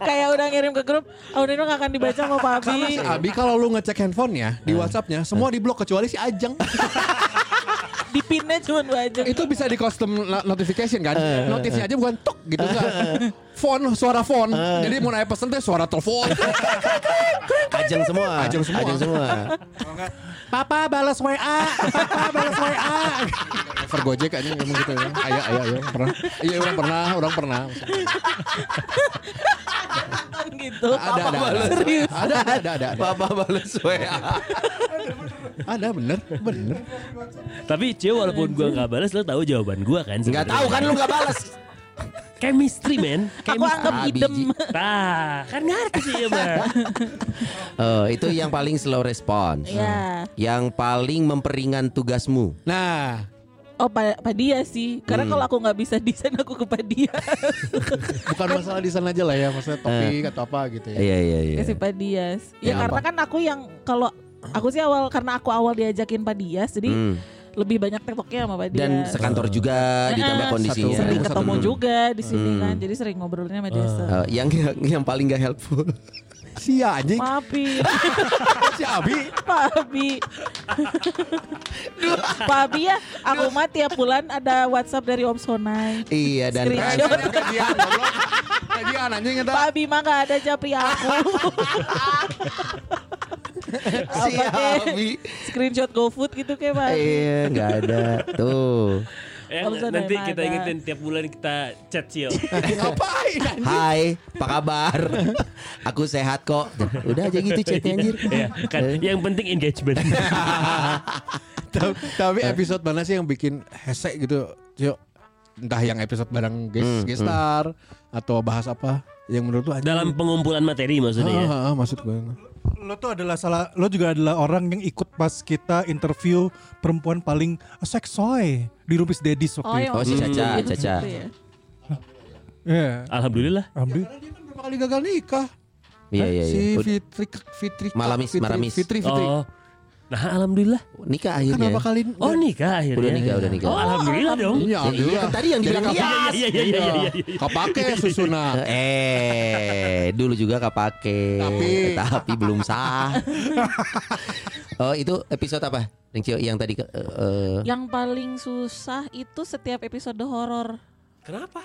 [SPEAKER 5] kayak udah ngirim ke grup, oh ini gak akan dibaca sama Pak Abi.
[SPEAKER 3] Si Abi kalau lu ngecek handphonenya di WhatsAppnya semua di blok kecuali si Ajeng. *laughs*
[SPEAKER 5] Di pinnya cuma dua aja.
[SPEAKER 3] itu bisa di custom no- notification kan? Notifnya aja bukan tok gitu kan? Phone, suara phone. Jadi mau naik pesen teh suara telepon.
[SPEAKER 4] Ajeng semua.
[SPEAKER 3] Ajeng semua.
[SPEAKER 4] Ajeng semua.
[SPEAKER 1] Papa balas WA, Papa balas WA.
[SPEAKER 3] Over Gojek aja ngomong gitu ya. Ayo, ayo, ayo. Pernah. Iya, orang pernah, orang pernah. *laughs*
[SPEAKER 5] gitu.
[SPEAKER 3] Ada, ada, ada.
[SPEAKER 5] Serius.
[SPEAKER 3] Ada, ada, ada, ada. ada.
[SPEAKER 4] Papa balas WA.
[SPEAKER 3] Ada, bener, bener.
[SPEAKER 2] Tapi Cio walaupun gua nggak balas lo tahu jawaban gua kan?
[SPEAKER 4] Enggak tahu kan lu enggak balas. *laughs*
[SPEAKER 2] Chemistry man.
[SPEAKER 5] Aku anggap
[SPEAKER 4] Ah,
[SPEAKER 5] idem.
[SPEAKER 2] Nah, kan ngerti sih ya mah. *laughs*
[SPEAKER 4] Oh, itu yang paling slow response.
[SPEAKER 5] Ya.
[SPEAKER 4] Yang paling memperingan tugasmu.
[SPEAKER 3] Nah,
[SPEAKER 5] Oh Pak Pak dia sih. Karena
[SPEAKER 3] Hmm.
[SPEAKER 5] kalau aku nggak bisa *laughs* desain aku ke Pak dia. *laughs*
[SPEAKER 3] bukan masalah di sana aja lah ya, maksudnya topik atau apa gitu ya.
[SPEAKER 4] Iya iya iya.
[SPEAKER 5] Kasih Pak Dias. Ya,
[SPEAKER 4] Ya,
[SPEAKER 5] karena kan aku yang kalau aku sih awal karena aku awal diajakin Pak Dias jadi
[SPEAKER 4] Hmm.
[SPEAKER 5] lebih banyak tiktoknya sama Pak Dias.
[SPEAKER 4] Dan sekantor juga ditambah
[SPEAKER 5] Eh,
[SPEAKER 4] kondisinya.
[SPEAKER 5] sering
[SPEAKER 3] Satu-
[SPEAKER 5] ketemu
[SPEAKER 3] satu-
[SPEAKER 5] juga di sini
[SPEAKER 4] Hmm.
[SPEAKER 5] kan. Jadi sering ngobrolnya sama dia.
[SPEAKER 4] Eh, yang yang paling gak helpful. *laughs*
[SPEAKER 3] Sia anjing,
[SPEAKER 5] Maafi, *laughs*
[SPEAKER 3] si Abi.
[SPEAKER 5] Pak Abi ya, aku mah tiap bulan ada WhatsApp dari Om Sonai.
[SPEAKER 4] iya dan
[SPEAKER 5] Screenshot.
[SPEAKER 3] Goblok. Gajian anjing eta.
[SPEAKER 5] Pak Abi mah gak ada japri aku. *laughs*
[SPEAKER 4] si Abi.
[SPEAKER 5] Screenshot GoFood gitu kayak Pak.
[SPEAKER 4] Iya nggak ada. Tuh.
[SPEAKER 2] Ya, nanti kita
[SPEAKER 5] ada.
[SPEAKER 2] ingetin tiap bulan kita chat Cio. *laughs*
[SPEAKER 3] Ngapain anjing?
[SPEAKER 4] Hai, apa kabar? *laughs* Aku sehat kok. Udah aja gitu chatnya anjir. *laughs*
[SPEAKER 2] ya, kan yang penting engagement.
[SPEAKER 3] Ta- Tapi episode mana sih yang bikin hese gitu, Cio? Entah yang episode bareng guest,
[SPEAKER 4] Hmm,
[SPEAKER 3] guest star atau bahas apa yang menurut lu anjing?
[SPEAKER 2] Dalam pengumpulan materi maksudnya ya.
[SPEAKER 3] Ah, ah, ah, maksud gue.
[SPEAKER 1] Lo tuh adalah salah, lo juga adalah orang yang ikut pas kita interview perempuan paling seksoy di Rumpis Dedis waktu
[SPEAKER 5] Oh,
[SPEAKER 1] itu.
[SPEAKER 5] yang
[SPEAKER 4] Oh, si Caca,
[SPEAKER 5] itu
[SPEAKER 4] Caca.
[SPEAKER 5] ya.
[SPEAKER 1] Iya.
[SPEAKER 2] Alhamdulillah.
[SPEAKER 1] Alhamdulillah.
[SPEAKER 3] Dia kan berapa kali gagal nikah?
[SPEAKER 4] Iya iya
[SPEAKER 3] Si
[SPEAKER 4] iya.
[SPEAKER 3] Fitri Fitri
[SPEAKER 4] Malamis,
[SPEAKER 3] Fitri,
[SPEAKER 4] Maramis.
[SPEAKER 3] Fitri Fitri.
[SPEAKER 2] Oh. Nah, alhamdulillah.
[SPEAKER 4] Nikah
[SPEAKER 3] Kenapa
[SPEAKER 4] akhirnya.
[SPEAKER 3] kali
[SPEAKER 2] Oh, nikah akhirnya.
[SPEAKER 4] Udah nikah, udah nikah.
[SPEAKER 2] Oh, alhamdulillah dong.
[SPEAKER 3] Iya,
[SPEAKER 4] Ya, iya
[SPEAKER 3] alhamdulillah.
[SPEAKER 4] kan tadi yang dibilang.
[SPEAKER 2] Iya, iya, iya, iya, iya, iya.
[SPEAKER 3] Kepake susuna. *laughs*
[SPEAKER 4] Eh, dulu juga kepake.
[SPEAKER 3] Tapi-
[SPEAKER 4] tapi belum sah. *laughs* oh, itu episode apa? Yang yang tadi ke- eh, eh,
[SPEAKER 5] Yang paling susah itu setiap episode horor.
[SPEAKER 2] Kenapa?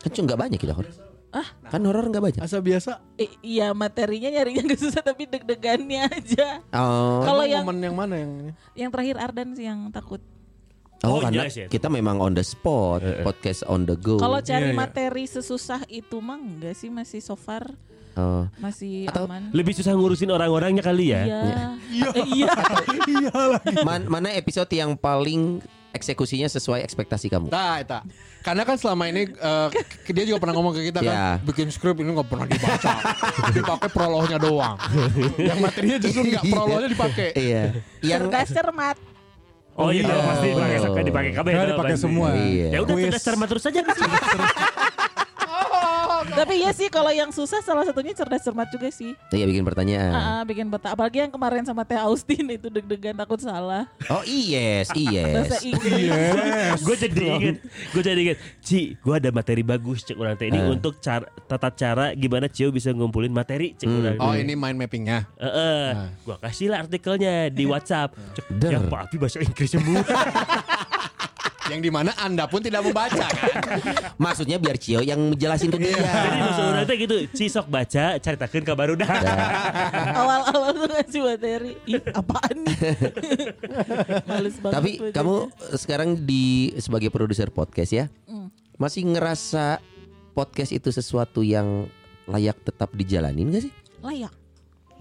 [SPEAKER 4] kan cuma nggak banyak kita horor. Ah, kan horor nggak banyak.
[SPEAKER 3] Asa biasa.
[SPEAKER 5] Eh, iya materinya nyarinya gak susah tapi deg-degannya aja.
[SPEAKER 4] Oh,
[SPEAKER 5] Kalau yang
[SPEAKER 3] momen yang mana yang ini?
[SPEAKER 5] yang terakhir Ardan sih yang takut.
[SPEAKER 4] oh,
[SPEAKER 2] Oh,
[SPEAKER 4] karena
[SPEAKER 2] jelas ya.
[SPEAKER 4] kita memang on the spot, podcast on the go.
[SPEAKER 5] Kalau cari
[SPEAKER 1] Iya, iya.
[SPEAKER 5] materi sesusah itu mah enggak sih masih so far
[SPEAKER 4] Oh.
[SPEAKER 5] masih
[SPEAKER 4] Atau
[SPEAKER 5] aman.
[SPEAKER 2] Lebih susah ngurusin orang-orangnya kali ya.
[SPEAKER 5] Iya. Eh, *laughs* iya.
[SPEAKER 1] Iya lagi.
[SPEAKER 4] Man- mana episode yang paling eksekusinya sesuai ekspektasi kamu?
[SPEAKER 3] Nah, eta. Karena kan selama ini eh, k- dia juga pernah ngomong ke kita kan,
[SPEAKER 4] Ya.
[SPEAKER 3] bikin skrip ini nggak pernah dibaca, dipakai prolognya doang. yang materinya justru nggak prolognya dipakai.
[SPEAKER 4] Iya. Yang
[SPEAKER 5] Cerdas cermat.
[SPEAKER 2] Oh, iya,
[SPEAKER 1] iya.
[SPEAKER 2] pasti dipakai
[SPEAKER 4] Oh.
[SPEAKER 2] dipakai kabeh.
[SPEAKER 1] Dipakai semua.
[SPEAKER 4] Iya.
[SPEAKER 2] Ya udah cerdas cermat terus aja. *laughs* *laughs*
[SPEAKER 5] Tapi iya sih kalau yang susah salah satunya cerdas cermat juga sih.
[SPEAKER 4] Iya bikin pertanyaan.
[SPEAKER 5] Ah, ah, bikin peta. Apalagi yang kemarin sama Teh Austin itu deg-degan takut salah.
[SPEAKER 4] Oh yes,
[SPEAKER 5] Bahasa
[SPEAKER 4] yes.
[SPEAKER 5] Inggris.
[SPEAKER 1] Yes.
[SPEAKER 2] gue jadi inget gue jadi inget Ci gue ada materi bagus cek orang teh ini
[SPEAKER 4] Eh.
[SPEAKER 2] untuk cara tata cara gimana Cio bisa ngumpulin materi cek
[SPEAKER 4] Hmm.
[SPEAKER 2] orang
[SPEAKER 3] Oh ini mind mappingnya.
[SPEAKER 2] Heeh. Gua kasih lah artikelnya di WhatsApp. Cek, ya Pak Api bahasa Inggris semua. *laughs*
[SPEAKER 3] Yang di mana anda pun tidak membaca kan?
[SPEAKER 4] Maksudnya biar Cio yang menjelasin ke dia.
[SPEAKER 2] Jadi maksud orang teh gitu, Ci sok baca, caritakeun ka baru dah.
[SPEAKER 5] Awal-awal tuh ngasih materi. Ih, apaan nih? *laughs* Males banget.
[SPEAKER 4] Tapi kamu sekarang di sebagai produser podcast ya,
[SPEAKER 5] Hmm.
[SPEAKER 4] masih ngerasa podcast itu sesuatu yang layak tetap dijalanin gak sih?
[SPEAKER 5] layak.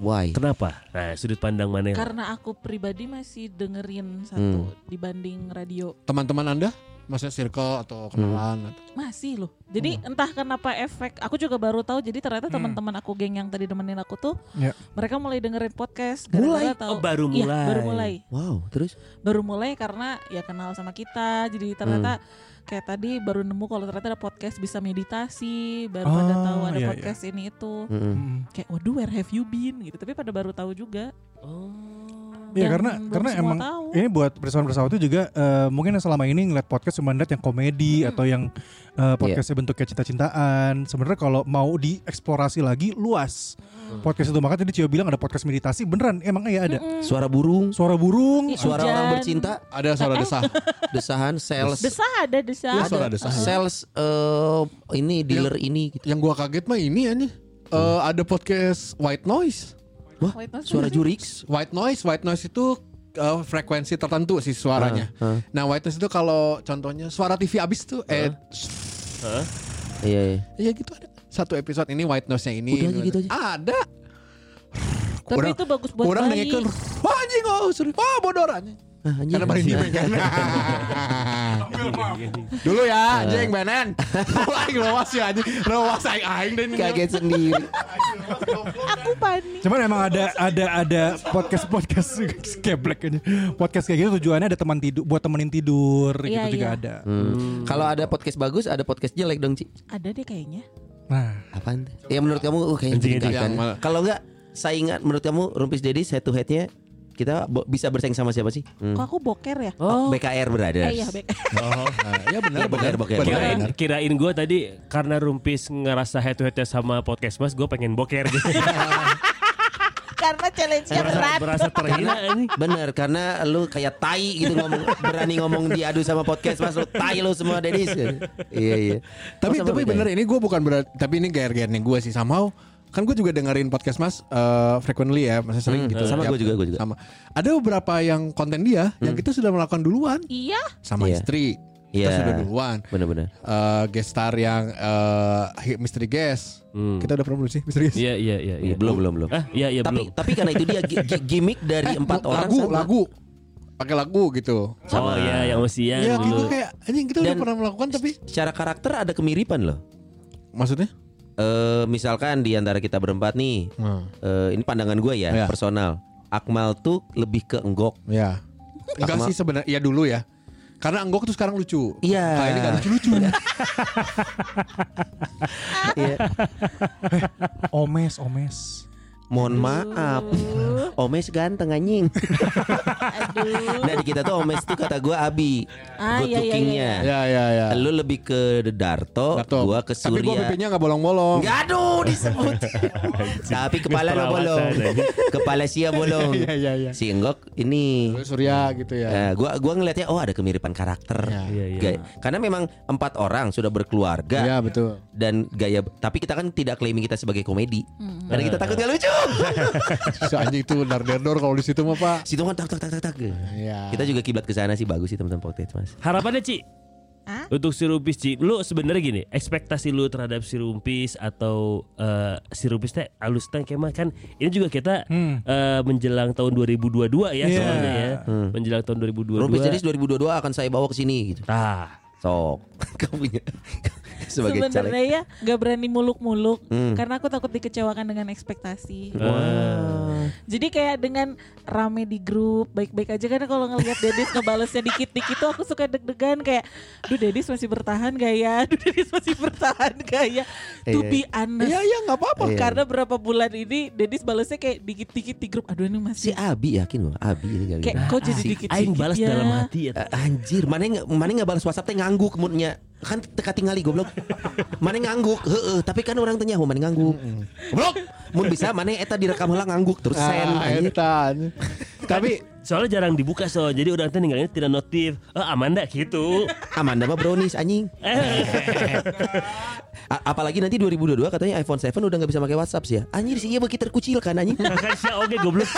[SPEAKER 4] Why?
[SPEAKER 2] Kenapa? Nah, sudut pandang mana?
[SPEAKER 5] Karena aku pribadi masih dengerin satu
[SPEAKER 4] Hmm.
[SPEAKER 5] dibanding radio.
[SPEAKER 3] Teman-teman anda Maksudnya circle atau kenalan atau
[SPEAKER 5] Masih loh. Jadi entah kenapa efek aku juga baru tahu jadi ternyata
[SPEAKER 2] Hmm.
[SPEAKER 5] teman-teman aku geng yang tadi nemenin aku tuh
[SPEAKER 1] Ya.
[SPEAKER 5] mereka mulai dengerin podcast
[SPEAKER 4] Mulai?
[SPEAKER 5] gara-gara tahu.
[SPEAKER 2] Oh, baru
[SPEAKER 5] Iya,
[SPEAKER 2] mulai.
[SPEAKER 5] baru mulai.
[SPEAKER 4] Wow, terus
[SPEAKER 5] Baru mulai karena ya kenal sama kita. Jadi ternyata
[SPEAKER 2] Hmm.
[SPEAKER 5] kayak tadi baru nemu kalau ternyata ada podcast bisa meditasi, baru
[SPEAKER 1] Oh,
[SPEAKER 5] pada tahu ada
[SPEAKER 1] iya,
[SPEAKER 5] podcast ini itu.
[SPEAKER 4] Mm-mm.
[SPEAKER 1] Mm.
[SPEAKER 5] Kayak waduh where have you been gitu. Tapi pada baru tahu juga.
[SPEAKER 1] Iya
[SPEAKER 5] Yang
[SPEAKER 1] karena karena emang
[SPEAKER 5] tahu.
[SPEAKER 1] ini buat bersama bersama itu juga eh, mungkin yang selama ini ngeliat podcast cuma lihat yang komedi atau yang eh, podcastnya bentuknya cinta-cintaan. Sebenarnya kalau mau dieksplorasi lagi luas podcast itu makanya tadi Cio bilang ada podcast meditasi beneran emang iya ada
[SPEAKER 4] suara burung,
[SPEAKER 1] suara burung.
[SPEAKER 5] Ih,
[SPEAKER 4] suara
[SPEAKER 5] Hujan.
[SPEAKER 4] orang bercinta,
[SPEAKER 3] ada suara desah. *laughs*
[SPEAKER 4] desahan, sales,
[SPEAKER 5] Desah ada desah.
[SPEAKER 3] Iya, suara desah.
[SPEAKER 4] sales eh, ini dealer ini gitu.
[SPEAKER 3] Yang gua kaget mah ini ya nih. Eh, ada podcast white noise.
[SPEAKER 4] Wah,
[SPEAKER 5] White noise
[SPEAKER 4] suara jurix.
[SPEAKER 3] White noise, white noise itu eh, frekuensi tertentu sih suaranya.
[SPEAKER 4] Ah, ah.
[SPEAKER 3] Nah, white noise itu kalau contohnya suara TV abis tuh eh
[SPEAKER 4] Iya, iya.
[SPEAKER 3] Iya gitu ada. Satu episode ini white noise-nya ini.
[SPEAKER 4] Udah aja gitu aja.
[SPEAKER 3] Ada.
[SPEAKER 5] Tapi
[SPEAKER 3] Orang-
[SPEAKER 5] itu bagus buat
[SPEAKER 3] Orang
[SPEAKER 5] bayi.
[SPEAKER 3] dengerin, wah anjing oh sorry, wah bodoranya.
[SPEAKER 4] Ah, anjing.
[SPEAKER 3] Karena bari dime kan. *laughs* Dulu ya anjing benen. Mulai *laughs* ngeluas ya anjing. Ngeluas aing aing ini.
[SPEAKER 4] Kaget sendiri.
[SPEAKER 5] Aku panik.
[SPEAKER 1] Cuman emang ada ada ada podcast podcast keblek aja. Podcast kayak gitu tujuannya ada teman tidur buat temenin tidur
[SPEAKER 5] Iya,
[SPEAKER 1] gitu juga
[SPEAKER 5] iya.
[SPEAKER 1] ada.
[SPEAKER 4] Hmm. Kalau ada podcast bagus, ada podcast jelek dong, Ci.
[SPEAKER 5] Ada deh kayaknya.
[SPEAKER 1] Nah,
[SPEAKER 4] Apaan? Ya menurut kamu uh, kayaknya
[SPEAKER 2] Anjing,
[SPEAKER 4] jadi
[SPEAKER 3] anjing.
[SPEAKER 4] kan. Kalau enggak saingan menurut kamu Rumpis Dedis head to headnya kita bo- bisa bersaing sama siapa sih? Hmm.
[SPEAKER 5] Kok aku boker ya?
[SPEAKER 4] Oh, BKR Brothers.
[SPEAKER 5] Eh, iya, bek. *laughs*
[SPEAKER 2] Oh.
[SPEAKER 3] Nah, ya benar
[SPEAKER 4] Iya, benar, benar.
[SPEAKER 2] Kirain, kirain gue tadi karena Rumpis ngerasa head to headnya sama podcast mas, gue pengen boker gitu. *laughs*
[SPEAKER 5] Karena challenge-nya berat.
[SPEAKER 2] berasa terhina ini.
[SPEAKER 4] Bener karena lu kayak tai gitu ngomong berani ngomong diadu sama podcast mas lu tai lu semua Dedis. iya iya.
[SPEAKER 3] Tapi
[SPEAKER 4] Oh,
[SPEAKER 3] tapi bener
[SPEAKER 4] ya?
[SPEAKER 3] ini gue bukan berat tapi ini gair-gairnya gue sih somehow kan gue juga dengerin podcast mas eh, frequently ya masih sering
[SPEAKER 4] Hmm,
[SPEAKER 3] gitu
[SPEAKER 4] sama gua juga, gua juga.
[SPEAKER 3] sama ada beberapa yang konten dia yang kita sudah melakukan duluan
[SPEAKER 5] Iya.
[SPEAKER 3] sama
[SPEAKER 4] Iya.
[SPEAKER 3] istri kita
[SPEAKER 4] Iya.
[SPEAKER 3] sudah duluan
[SPEAKER 4] Bener-bener.
[SPEAKER 3] Eh, guest star yang eh, hi- mystery guest
[SPEAKER 2] Hmm.
[SPEAKER 3] kita udah pernah belum sih mystery guest
[SPEAKER 2] Iya iya iya.
[SPEAKER 4] Iya, belum belum belum.
[SPEAKER 2] Ah iya iya
[SPEAKER 4] tapi
[SPEAKER 2] belum.
[SPEAKER 4] tapi karena itu dia gi- gi- gimmick dari empat orang
[SPEAKER 3] lagu
[SPEAKER 4] sama.
[SPEAKER 3] lagu pakai lagu gitu
[SPEAKER 2] Oh iya yang usia
[SPEAKER 3] Iya gitu kayak anjing kita udah
[SPEAKER 4] Dan-
[SPEAKER 3] pernah melakukan tapi
[SPEAKER 4] Secara karakter ada kemiripan loh.
[SPEAKER 3] maksudnya
[SPEAKER 4] Eh misalkan di antara kita berempat nih, eh, ini pandangan gue ya,
[SPEAKER 3] Iya.
[SPEAKER 4] personal. Akmal tuh lebih ke enggok.
[SPEAKER 3] ya enggak
[SPEAKER 4] Akmal-
[SPEAKER 3] sih sebenarnya ya dulu ya karena Anggok tuh sekarang lucu
[SPEAKER 4] Iya.
[SPEAKER 3] Kalau ini gak lucu-lucu *laughs*
[SPEAKER 4] Iya.
[SPEAKER 1] omes omes.
[SPEAKER 4] Mohon maaf. *laughs* Omes ganteng anjing.
[SPEAKER 5] Aduh.
[SPEAKER 4] Nah di kita tuh Omes tuh kata gue Abi.
[SPEAKER 5] Ah,
[SPEAKER 4] good
[SPEAKER 5] iya, iya,
[SPEAKER 4] lookingnya.
[SPEAKER 3] ya ya ya
[SPEAKER 4] Lu lebih ke Darto,
[SPEAKER 3] Gatot.
[SPEAKER 4] gua ke
[SPEAKER 3] tapi gua
[SPEAKER 4] Surya.
[SPEAKER 3] pipinya gak bolong-bolong
[SPEAKER 4] Enggak aduh disebut. *laughs* Tapi kepala lo bolong. Kepala sia bolong. *laughs*
[SPEAKER 3] Iya, iya, iya.
[SPEAKER 4] Si Enggok ini
[SPEAKER 3] Surya gitu ya
[SPEAKER 4] Eh, gua gua ngelihatnya oh ada kemiripan karakter.
[SPEAKER 3] Iya,
[SPEAKER 2] iya, iya.
[SPEAKER 4] Gaya- Karena memang empat orang sudah berkeluarga
[SPEAKER 3] Iya betul
[SPEAKER 4] dan gaya tapi kita kan tidak claiming kita sebagai komedi. Karena kita takut gak lucu.
[SPEAKER 3] Si anjing itu dar dor kalau di situ mah pak
[SPEAKER 4] Situ kan tak tak tak tak tak.
[SPEAKER 3] Iya
[SPEAKER 4] Kita juga kiblat ke sana sih bagus sih teman-teman podcast Mas.
[SPEAKER 2] Harapannya Ci
[SPEAKER 5] Hah?
[SPEAKER 2] untuk si Rumpis Ci, lu sebenarnya gini, ekspektasi lu terhadap si Rumpis atau eh, si Rumpis teh alus teh kemah kan ini juga kita eh, menjelang tahun 2022 ya
[SPEAKER 1] Iya.
[SPEAKER 2] soalnya ya. Menjelang tahun 2022.
[SPEAKER 4] Rumpis jadi 2022 akan saya bawa ke sini gitu.
[SPEAKER 2] Tah.
[SPEAKER 4] Sok. *laughs* Kamu punya sebagai caleg.
[SPEAKER 5] Sebenarnya ya gak berani muluk-muluk
[SPEAKER 4] Hmm.
[SPEAKER 5] karena aku takut dikecewakan dengan ekspektasi.
[SPEAKER 2] Wah.
[SPEAKER 5] Jadi kayak dengan rame di grup baik-baik aja karena kalau ngelihat Dedis ngebalesnya dikit-dikit tuh aku suka deg-degan kayak, duh Dedis masih bertahan gak ya? Duh Dedis masih bertahan gak ya? To
[SPEAKER 4] Iya.
[SPEAKER 5] be honest.
[SPEAKER 3] Iya iya gak apa-apa
[SPEAKER 4] Iya.
[SPEAKER 5] Karena berapa bulan ini Dedis balesnya kayak dikit-dikit di grup. Aduh ini
[SPEAKER 4] Si
[SPEAKER 5] masih
[SPEAKER 4] Abi yakin loh, Abi ini gara-gara.
[SPEAKER 5] kayak kok jadi
[SPEAKER 4] Si-
[SPEAKER 5] dikit-dikit
[SPEAKER 2] Aing balas
[SPEAKER 5] ya.
[SPEAKER 2] dalam hati ya.
[SPEAKER 4] Eh, anjir, mana nggak mana nggak balas WhatsApp teh ngangguk moodnya. Kan teka tingali goblok. mana ngangguk, heeh, tapi kan orang tanya, "Oh, mana ngangguk?" Goblok. Mun bisa mana eta direkam heula ngangguk terus sen
[SPEAKER 3] Ah,
[SPEAKER 4] anjir.
[SPEAKER 3] eta. Tapi
[SPEAKER 2] Soalnya jarang dibuka so, jadi orang teh ninggalin tidak notif. Eh Amanda gitu.
[SPEAKER 4] Amanda mah brownies anjing. *laughs* A- apalagi nanti 2022 katanya iPhone 7 udah nggak bisa pakai WhatsApp sih ya. Anjir sih iya begitu terkucil *laughs* kan anjing.
[SPEAKER 2] kan oge goblok. *laughs*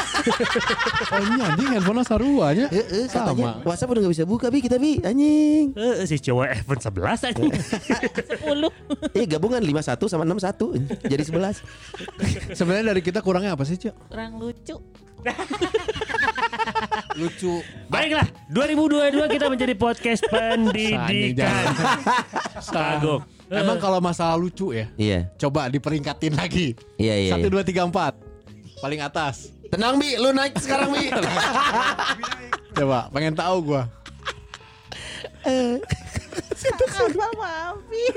[SPEAKER 3] Oh ini anjing handphone saruanya
[SPEAKER 4] Heeh, katanya
[SPEAKER 3] Sama
[SPEAKER 4] WhatsApp udah nggak bisa buka bi kita bi anjing.
[SPEAKER 2] Eh si cowok iPhone 11 anjing.
[SPEAKER 5] 10
[SPEAKER 4] Eh gabungan 51 sama 61 jadi 11.
[SPEAKER 3] Sebenarnya dari kita kurangnya apa sih Cok?
[SPEAKER 5] kurang lucu.
[SPEAKER 3] Lucu.
[SPEAKER 2] Baiklah, 2022 kita menjadi podcast *laughs* pendidikan. Kagok.
[SPEAKER 3] Emang kalau masalah lucu ya,
[SPEAKER 4] Iya.
[SPEAKER 3] coba diperingkatin lagi.
[SPEAKER 4] Iya iya.
[SPEAKER 3] Satu
[SPEAKER 4] iya.
[SPEAKER 3] dua tiga empat, paling atas.
[SPEAKER 4] Tenang Bi, lu naik sekarang Bi. *laughs*
[SPEAKER 3] Coba, pengen tahu gua. *laughs*
[SPEAKER 5] Akmal maafin.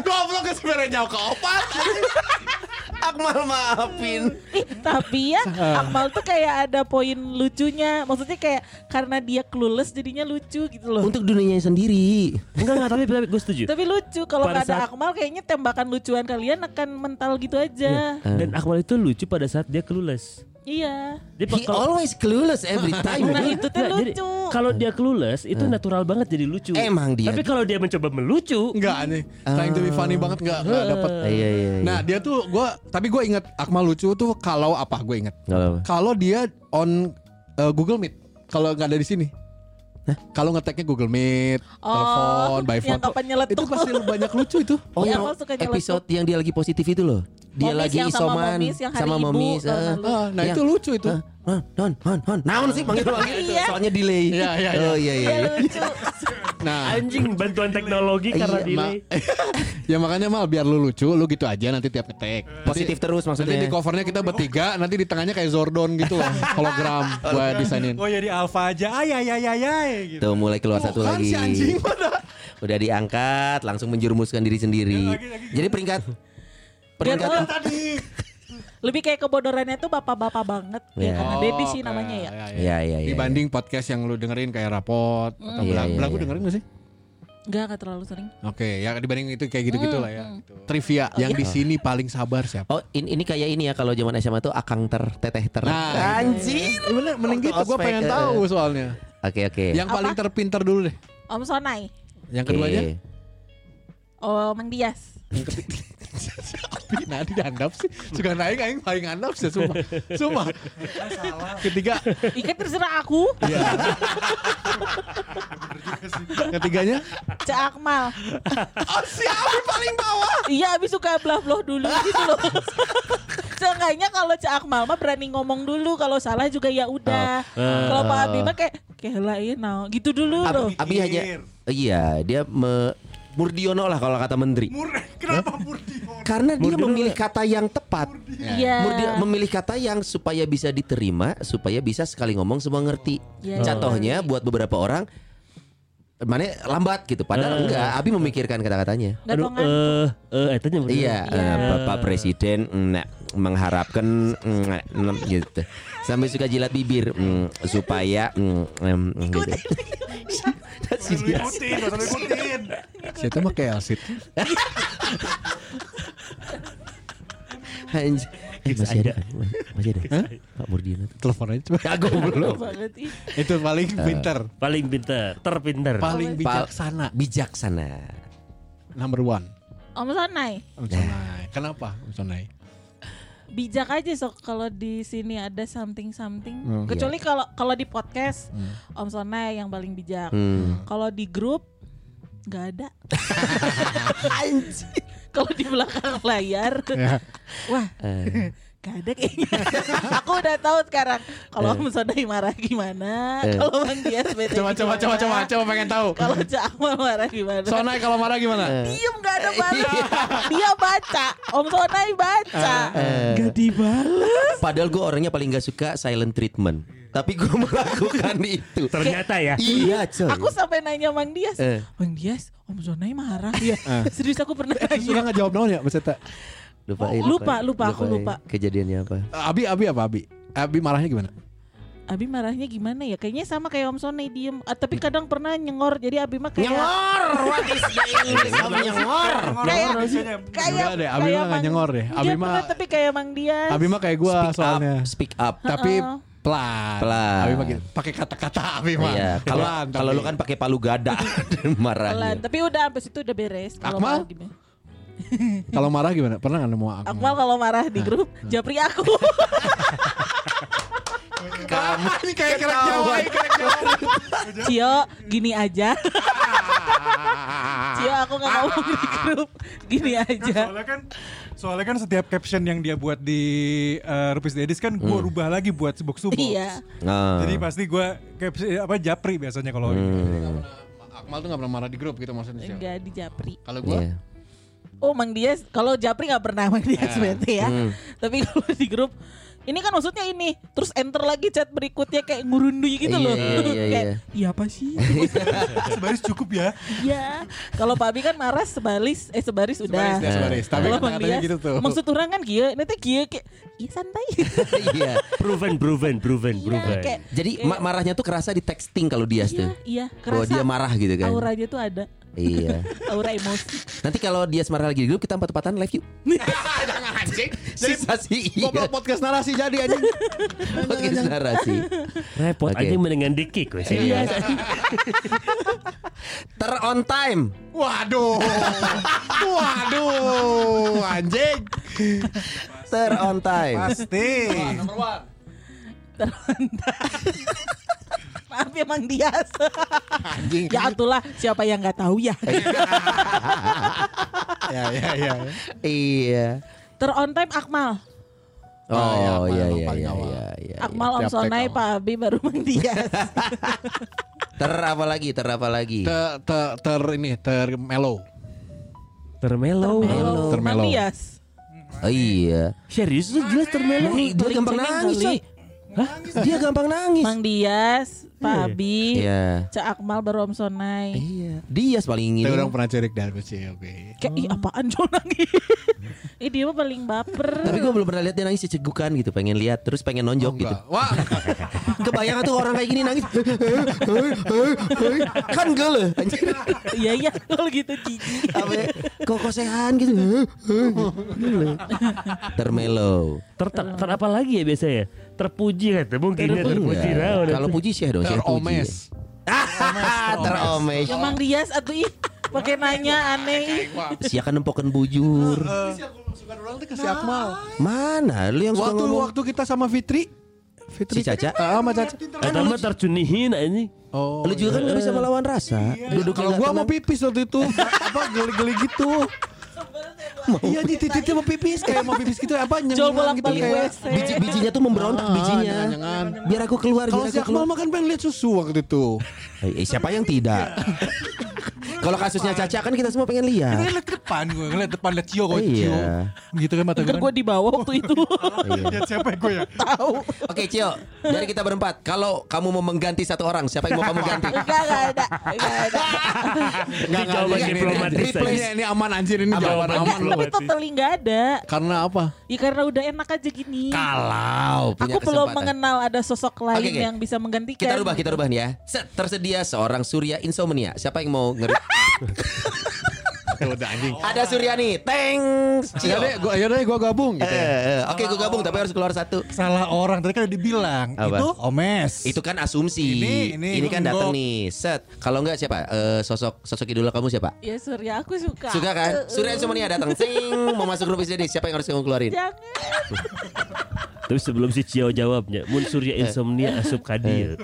[SPEAKER 3] Goblok ke sebenarnya ke opat.
[SPEAKER 4] Akmal maafin.
[SPEAKER 5] Ih, tapi ya Akmal tuh kayak ada poin lucunya. Maksudnya kayak karena dia clueless jadinya lucu gitu loh.
[SPEAKER 4] Untuk dunianya sendiri.
[SPEAKER 2] Enggak enggak tapi, tapi gue setuju.
[SPEAKER 5] Tapi lucu kalau nggak ada
[SPEAKER 2] saat-
[SPEAKER 5] Akmal kayaknya tembakan lucuan kalian akan mental gitu aja.
[SPEAKER 2] Dan Akmal itu lucu pada saat dia clueless.
[SPEAKER 5] Iya.
[SPEAKER 2] Dia
[SPEAKER 4] He
[SPEAKER 2] kalau-
[SPEAKER 4] always clueless every *laughs* time.
[SPEAKER 5] Nah itu tuh lucu.
[SPEAKER 2] kalau dia clueless itu natural banget jadi lucu.
[SPEAKER 4] Emang dia.
[SPEAKER 2] Tapi kalau dia mencoba melucu,
[SPEAKER 3] Enggak nih, trying to be funny banget enggak enggak dapet.
[SPEAKER 4] Iya iya iya.
[SPEAKER 3] Nah dia tuh gua, tapi gue inget Akmal lucu tuh kalau apa gue inget.
[SPEAKER 4] Apa-apa.
[SPEAKER 3] Kalau dia on uh, Google Meet, kalau nggak ada di sini. Kalau ngeteknya Google Meet, telepon, by
[SPEAKER 5] yang
[SPEAKER 3] phone,
[SPEAKER 5] kapan nyeletuk
[SPEAKER 3] itu pasti *laughs* banyak lucu itu.
[SPEAKER 4] Oh
[SPEAKER 5] Iya,
[SPEAKER 4] yang episode yang dia lagi positif itu loh. Dia
[SPEAKER 5] Momis
[SPEAKER 4] lagi
[SPEAKER 5] yang sama
[SPEAKER 4] isoman
[SPEAKER 5] Momis yang hari
[SPEAKER 4] sama
[SPEAKER 5] ibu
[SPEAKER 4] Momis.
[SPEAKER 5] tahun lalu.
[SPEAKER 3] Ah, nah
[SPEAKER 4] Yang-
[SPEAKER 3] itu lucu itu.
[SPEAKER 4] Hah? Hah? Hon, hon, hon. Naon sih panggil-panggil *laughs*
[SPEAKER 5] Iya.
[SPEAKER 4] Soalnya delay.
[SPEAKER 3] Iya, iya, iya.
[SPEAKER 4] Oh iya iya.
[SPEAKER 5] Iya lucu. *laughs*
[SPEAKER 3] Nah,
[SPEAKER 2] anjing bantuan teknologi karena
[SPEAKER 4] Iya,
[SPEAKER 2] delay. *laughs*
[SPEAKER 3] ya makanya mal biar lu lucu, lu gitu aja nanti tiap ngetek.
[SPEAKER 4] Positif terus
[SPEAKER 3] Nanti di
[SPEAKER 4] maksudnya.
[SPEAKER 3] covernya kita bertiga, nanti di tengahnya kayak Zordon gitu loh, *laughs* hologram gua desainin.
[SPEAKER 1] Oh jadi alfa aja. Ay ay ay ay ay gitu.
[SPEAKER 4] Tuh mulai keluar satu
[SPEAKER 3] Bukan
[SPEAKER 4] lagi.
[SPEAKER 3] si anjing mana? *laughs*
[SPEAKER 4] Udah diangkat, langsung menjerumuskan diri sendiri.
[SPEAKER 1] Lagi, lagi.
[SPEAKER 4] Jadi peringkat peringkat
[SPEAKER 5] tadi. Lebih kayak kebodorannya tuh bapak-bapak banget.
[SPEAKER 4] Iya.
[SPEAKER 5] Ya, karena Dedi sih namanya ya.
[SPEAKER 4] Iya iya iya.
[SPEAKER 3] Dibanding podcast yang lu dengerin kayak rapot atau
[SPEAKER 4] Iya,
[SPEAKER 3] belang,
[SPEAKER 4] iya,
[SPEAKER 3] belang
[SPEAKER 4] iya.
[SPEAKER 3] dengerin gak sih?
[SPEAKER 5] Enggak, enggak terlalu sering.
[SPEAKER 3] Oke, ya dibanding itu kayak gitu-gitu lah ya. gitu. Trivia yang di sini paling sabar siapa?
[SPEAKER 4] Oh ini, ini kayak ini ya kalau zaman SMA tuh akang ter teteh ter.
[SPEAKER 3] Nah,
[SPEAKER 4] Anjir.
[SPEAKER 3] Bener, mending gitu gue pengen
[SPEAKER 4] eh.
[SPEAKER 3] tahu soalnya.
[SPEAKER 4] Oke oke.
[SPEAKER 3] Yang paling terpinter dulu deh.
[SPEAKER 5] Om Sonai.
[SPEAKER 3] Yang keduanya?
[SPEAKER 5] Oh, Mang Dias. *laughs*
[SPEAKER 3] Tapi nah dihandap sih. Suka naik aing paling handap sih sumpah. Sumpah. Ketiga,
[SPEAKER 5] Ikan terserah aku.
[SPEAKER 3] Iya. ketiganya?
[SPEAKER 5] Cak Akmal.
[SPEAKER 3] Oh si Abi paling bawah.
[SPEAKER 5] Iya, abis suka blah-blah dulu gitu loh. Seenggaknya kalau Cak Akmal mah berani ngomong dulu, kalau salah juga ya udah. Kalau Pak Abi mah kayak kayak lain nah, gitu dulu loh.
[SPEAKER 4] Ab- Abi hanya iya dia me, Murdiono lah kalau kata menteri.
[SPEAKER 1] Kenapa Murdion?
[SPEAKER 4] Karena dia memilih kata yang tepat.
[SPEAKER 5] Iya.
[SPEAKER 4] Murdi- memilih kata yang supaya bisa diterima, supaya bisa sekali ngomong semua ngerti.
[SPEAKER 5] Iya.
[SPEAKER 4] Contohnya buat beberapa orang mana lambat gitu, padahal enggak. Abi memikirkan kata-katanya.
[SPEAKER 2] Aduh, eh eh itu nya bener.
[SPEAKER 4] Iya, eh, Bapak Presiden mm, mengharapkan mm, gitu. Sampai suka jilat bibir mm, supaya mm, mm, gitu.
[SPEAKER 1] Ikutin, ikutin.
[SPEAKER 3] Saya tuh mah kayak.
[SPEAKER 4] Eh, masih ada, kan? masih ada. Pak Murdiono tuh.
[SPEAKER 3] Telepon aja coba.
[SPEAKER 4] Kagak *laughs* belum.
[SPEAKER 5] banget ih.
[SPEAKER 3] Itu paling pinter.
[SPEAKER 2] Paling pintar, terpintar.
[SPEAKER 3] Paling
[SPEAKER 4] Pa-
[SPEAKER 3] bijaksana.
[SPEAKER 4] Bijaksana.
[SPEAKER 3] Number one.
[SPEAKER 5] Om Sonai.
[SPEAKER 3] Om Sonai. Kenapa Om Sonai?
[SPEAKER 5] bijak aja sok kalau di sini ada something something.
[SPEAKER 3] Hmm.
[SPEAKER 5] Kecuali kalau kalau di podcast Om Sonai yang paling bijak.
[SPEAKER 4] Hmm.
[SPEAKER 5] Kalau di grup nggak ada. *laughs* Kalau di belakang layar,
[SPEAKER 3] Ya.
[SPEAKER 5] wah.
[SPEAKER 4] Eh,
[SPEAKER 5] gak ada kayaknya. *laughs* Aku udah tahu sekarang. Kalau Om Sonai marah gimana,
[SPEAKER 4] Eh.
[SPEAKER 5] kalau Bang Dias bete
[SPEAKER 3] Coba coba coba coba coba pengen tahu.
[SPEAKER 5] Kalau Cak marah gimana?
[SPEAKER 3] Sonai kalau marah gimana?
[SPEAKER 5] Diem gak ada balas. *laughs* Dia baca, Om Sonai baca.
[SPEAKER 4] eh.
[SPEAKER 5] Gak dibales.
[SPEAKER 4] Padahal gue orangnya paling gak suka silent treatment. Tapi gue *laughs* melakukan itu.
[SPEAKER 2] Ternyata ya.
[SPEAKER 4] Iya coy.
[SPEAKER 5] Aku sampai nanya Mang Dias,
[SPEAKER 4] Eh.
[SPEAKER 5] Mang Dias, Om Sonai marah ya. Serius aku pernah
[SPEAKER 3] Suka
[SPEAKER 5] nanya.
[SPEAKER 3] nggak jawab naon ya Mas Eta?
[SPEAKER 4] Lupain,
[SPEAKER 5] Lupa, lupa, aku
[SPEAKER 4] lupain.
[SPEAKER 5] lupa.
[SPEAKER 4] Kejadiannya apa?
[SPEAKER 3] Abi Abi apa Abi? Abi marahnya gimana?
[SPEAKER 5] Abi marahnya gimana ya? Kayaknya sama kayak Om Sonai diem. Ah, tapi kadang pernah nyengor. Jadi Abi mah kayak
[SPEAKER 4] What is the English of nyengor?
[SPEAKER 5] kayak kayak
[SPEAKER 3] deh, Abi mah nyengor deh. Abi
[SPEAKER 5] Dia
[SPEAKER 3] mah-
[SPEAKER 5] pernah tapi kayak Mang Dias.
[SPEAKER 3] Abi mah kayak gua
[SPEAKER 4] Speak
[SPEAKER 3] soalnya.
[SPEAKER 4] up, speak up.
[SPEAKER 3] Tapi pelan.
[SPEAKER 4] Pelan.
[SPEAKER 3] Abi mah gitu. pakai kata-kata Abi mah.
[SPEAKER 4] Iya, kalau kalau lu kan pakai palu gada *laughs* dan
[SPEAKER 5] Pelan.
[SPEAKER 4] marahnya.
[SPEAKER 5] Tapi udah sampai situ udah beres. Kalau
[SPEAKER 3] Akmal? *laughs* kalau marah gimana? Pernah nggak nemu Akmal?
[SPEAKER 5] Akmal kalau marah di grup, japri aku. *laughs*
[SPEAKER 3] Kamu ini kayak kerek Jawa. *laughs*
[SPEAKER 5] Cio, gini aja. Cio aku gak ngomong di grup Gini aja
[SPEAKER 1] Soalnya kan soalnya kan setiap caption yang dia buat di uh, Rupis Dedis kan gue rubah lagi buat box to box.
[SPEAKER 5] Iya
[SPEAKER 4] Nah.
[SPEAKER 1] Jadi pasti gue caption apa japri biasanya kalau
[SPEAKER 4] Hmm.
[SPEAKER 3] Akmal tuh gak pernah marah di grup gitu maksudnya.
[SPEAKER 5] Enggak di Japri
[SPEAKER 3] Kalau gue
[SPEAKER 4] Iya.
[SPEAKER 5] Oh Mang Dias Kalau Japri gak pernah Mang Dias berarti ya Tapi *laughs* kalau di grup ini kan maksudnya ini terus enter lagi chat berikutnya kayak ngurundui gitu
[SPEAKER 4] Iya,
[SPEAKER 5] loh
[SPEAKER 4] iya, iya,
[SPEAKER 5] kayak
[SPEAKER 4] iya.
[SPEAKER 5] iya apa sih *laughs*
[SPEAKER 1] sebaris cukup ya.
[SPEAKER 5] Iya kalau Pabi kan marah sebalis eh sebaris udah
[SPEAKER 3] Sebaris, ya, sebaris. Tapi
[SPEAKER 5] kalau Dias
[SPEAKER 3] gitu tuh.
[SPEAKER 5] maksud orang kan kia nanti kia kayak iya santai *laughs*
[SPEAKER 4] Iya.
[SPEAKER 2] proven proven proven
[SPEAKER 5] Iya,
[SPEAKER 2] proven
[SPEAKER 5] kayak
[SPEAKER 4] Jadi ma- marahnya tuh kerasa di texting kalau dia
[SPEAKER 5] iya
[SPEAKER 4] tuh.
[SPEAKER 5] iya
[SPEAKER 4] Bahwa
[SPEAKER 5] kerasa
[SPEAKER 4] dia marah gitu kan.
[SPEAKER 5] auranya tuh ada
[SPEAKER 4] Iya. *laughs*
[SPEAKER 5] aura emosi
[SPEAKER 4] Nanti kalau dia marah lagi di grup kita empat-empatan live yuk. *laughs*
[SPEAKER 3] jangan anjing.
[SPEAKER 4] Sisa sih. Iya.
[SPEAKER 3] Goblok podcast narasi jadi anjing. *laughs*
[SPEAKER 4] Podcast narasi.
[SPEAKER 2] repot
[SPEAKER 4] Oke.
[SPEAKER 2] aja mendingan dikik wes
[SPEAKER 5] iya
[SPEAKER 4] Ter on time.
[SPEAKER 3] Waduh. Waduh, anjing.
[SPEAKER 4] Ter on time.
[SPEAKER 1] Pasti.
[SPEAKER 3] Nomor one.
[SPEAKER 5] maaf ya Mang Dias
[SPEAKER 3] Anjing.
[SPEAKER 5] ya itulah siapa yang nggak tahu ya
[SPEAKER 3] ya ya ya.
[SPEAKER 4] Iya.
[SPEAKER 5] ter on time Akmal
[SPEAKER 4] Oh
[SPEAKER 3] iya,
[SPEAKER 4] iya iya iya
[SPEAKER 3] awal.
[SPEAKER 4] iya iya.
[SPEAKER 5] Akmal Om Sonai Pak Abi baru Mang Dias *laughs*
[SPEAKER 4] Ter apa lagi? Ter apa lagi?
[SPEAKER 3] Ter, ter, ter ini ter mellow.
[SPEAKER 2] termelo
[SPEAKER 5] Melo
[SPEAKER 3] Termelo.
[SPEAKER 5] Mang Dias
[SPEAKER 4] Oh iya.
[SPEAKER 2] serius tuh jelas termelo
[SPEAKER 4] dia
[SPEAKER 5] paling
[SPEAKER 4] gampang nangis,
[SPEAKER 5] kali.
[SPEAKER 4] Coy. Dia gampang nangis.
[SPEAKER 5] Mang Dias Pak Abi
[SPEAKER 4] Iya.
[SPEAKER 5] Cak Akmal baru Om Sonai
[SPEAKER 4] Iya. Dia paling ini.
[SPEAKER 3] Orang pernah cerik dari kecil, oke.
[SPEAKER 5] Kayak ih apaan Jol nangis *laughs* Ih dia mah paling baper
[SPEAKER 4] Tapi gue belum pernah lihat dia nangis cegukan gitu, pengen lihat terus pengen nonjok gitu.
[SPEAKER 3] Enggak. Wah, *laughs*
[SPEAKER 4] Kebayang tuh orang kayak gini nangis. *laughs* kan gele anjir.
[SPEAKER 5] Iya iya kalau gitu Cici
[SPEAKER 4] Apa ya? Kok kosehan gitu. Termelo.
[SPEAKER 2] ter, ter, ter apa lagi ya biasanya terpuji kata mungkin ya terpuji nah, udah.
[SPEAKER 4] Kalau puji sih dong, saya puji.
[SPEAKER 3] teromes. *laughs*
[SPEAKER 4] Teromes.
[SPEAKER 5] Ya Mang Dias atuh ih pakai nanya aneh ih.
[SPEAKER 4] Sia kan nempokan bujur.
[SPEAKER 3] Suka orang tuh kasih Akmal.
[SPEAKER 4] Mana lu yang suka
[SPEAKER 3] Waktu
[SPEAKER 4] ngomong?
[SPEAKER 3] waktu kita sama Fitri.
[SPEAKER 4] Si Caca.
[SPEAKER 3] Ah, sama Caca.
[SPEAKER 2] Eta mah tercunihin ini
[SPEAKER 3] Oh.
[SPEAKER 4] Lu juga kan gak bisa melawan rasa. Duduk
[SPEAKER 3] Kalau gua mau pipis waktu itu *laughs* apa geli-geli gitu. Iya di titiknya mau pipis kayak mau pipis gitu apa nyengan gitu kayak.
[SPEAKER 5] WC
[SPEAKER 4] Biji bijinya tuh memberontak
[SPEAKER 3] Ah,
[SPEAKER 4] bijinya. Biar aku keluar,
[SPEAKER 3] Kalau
[SPEAKER 4] biar
[SPEAKER 3] si
[SPEAKER 4] aku keluar.
[SPEAKER 3] Akmal mah kan pengen lihat susu waktu itu.
[SPEAKER 4] Eh, eh, siapa yang tidak? Kalau kasusnya Caca kan kita semua pengen
[SPEAKER 1] Kita
[SPEAKER 4] lihat.
[SPEAKER 1] ngeliat ke depan gue, ngeliat depan liat Cio kok
[SPEAKER 4] Iya.
[SPEAKER 1] Cio. Gitu kan mata gue.
[SPEAKER 5] Ntar gue di bawah waktu itu *laughs*
[SPEAKER 1] Lihat siapa gue ya?
[SPEAKER 5] Tahu
[SPEAKER 4] Oke Cio, dari kita berempat, kalau kamu mau mengganti satu orang, siapa yang mau kamu ganti? *laughs*
[SPEAKER 5] Enggak enggak ada Enggak ada *laughs*
[SPEAKER 3] Enggak
[SPEAKER 2] Ini jawaban
[SPEAKER 3] ini-
[SPEAKER 2] diplomatis
[SPEAKER 3] aman anjir ini jawaban
[SPEAKER 2] aman.
[SPEAKER 5] Tapi totally enggak ada
[SPEAKER 3] Karena apa?
[SPEAKER 5] Ya karena udah enak aja gini
[SPEAKER 4] Kalau punya
[SPEAKER 5] Aku belum
[SPEAKER 4] kesempatan.
[SPEAKER 5] mengenal ada sosok lain yang bisa menggantikan
[SPEAKER 4] Kita rubah, kita rubah nih ya. Set, tersedia seorang Surya insomnia. Siapa yang mau ngeri?
[SPEAKER 3] Udah anjing.
[SPEAKER 4] Ada Surya nih. Thanks.
[SPEAKER 3] Ya
[SPEAKER 4] Cio.
[SPEAKER 3] deh, gua ya deh gua gabung gitu.
[SPEAKER 4] Eh, eh, Oke, gue gabung tapi harus keluar satu.
[SPEAKER 1] Salah orang tadi kan udah dibilang.
[SPEAKER 4] Apa?
[SPEAKER 1] Itu Omes.
[SPEAKER 4] Itu kan asumsi.
[SPEAKER 1] Ini- ini
[SPEAKER 4] kan
[SPEAKER 1] enggak.
[SPEAKER 4] datang nih. Set. Kalau enggak siapa? Eh, sosok sosok idola kamu siapa?
[SPEAKER 5] Ya Surya aku suka
[SPEAKER 4] Suka kan? Surya insomnia datang. Sing mau masuk grup jadi siapa yang harus kamu keluarin?
[SPEAKER 5] Jangan
[SPEAKER 2] Tapi sebelum si Cio jawabnya, Mun Surya insomnia asup kadir.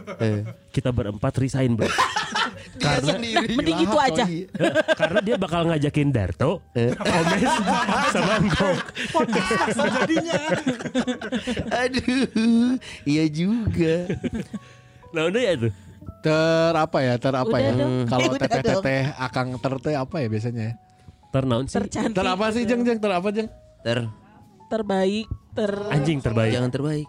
[SPEAKER 2] Kita berempat resign bro. Karena *laughs*
[SPEAKER 5] mending itu aja
[SPEAKER 2] karena dia bakal ngajakin Darto, Omes, sama
[SPEAKER 1] jadinya.
[SPEAKER 4] Aduh, iya juga.
[SPEAKER 2] Nah udah ya tuh.
[SPEAKER 3] Ter apa ya? Ter apa
[SPEAKER 5] Udah
[SPEAKER 3] ya? Kalau *laughs* teteh teteh akang ter teh apa ya biasanya?
[SPEAKER 2] Ternaun sih.
[SPEAKER 5] Tercantik
[SPEAKER 3] Ter apa sih jeng jeng? Ter apa jeng?
[SPEAKER 4] Ter,
[SPEAKER 5] Terbaik Ter
[SPEAKER 2] Anjing terbaik.
[SPEAKER 4] jangan terbaik.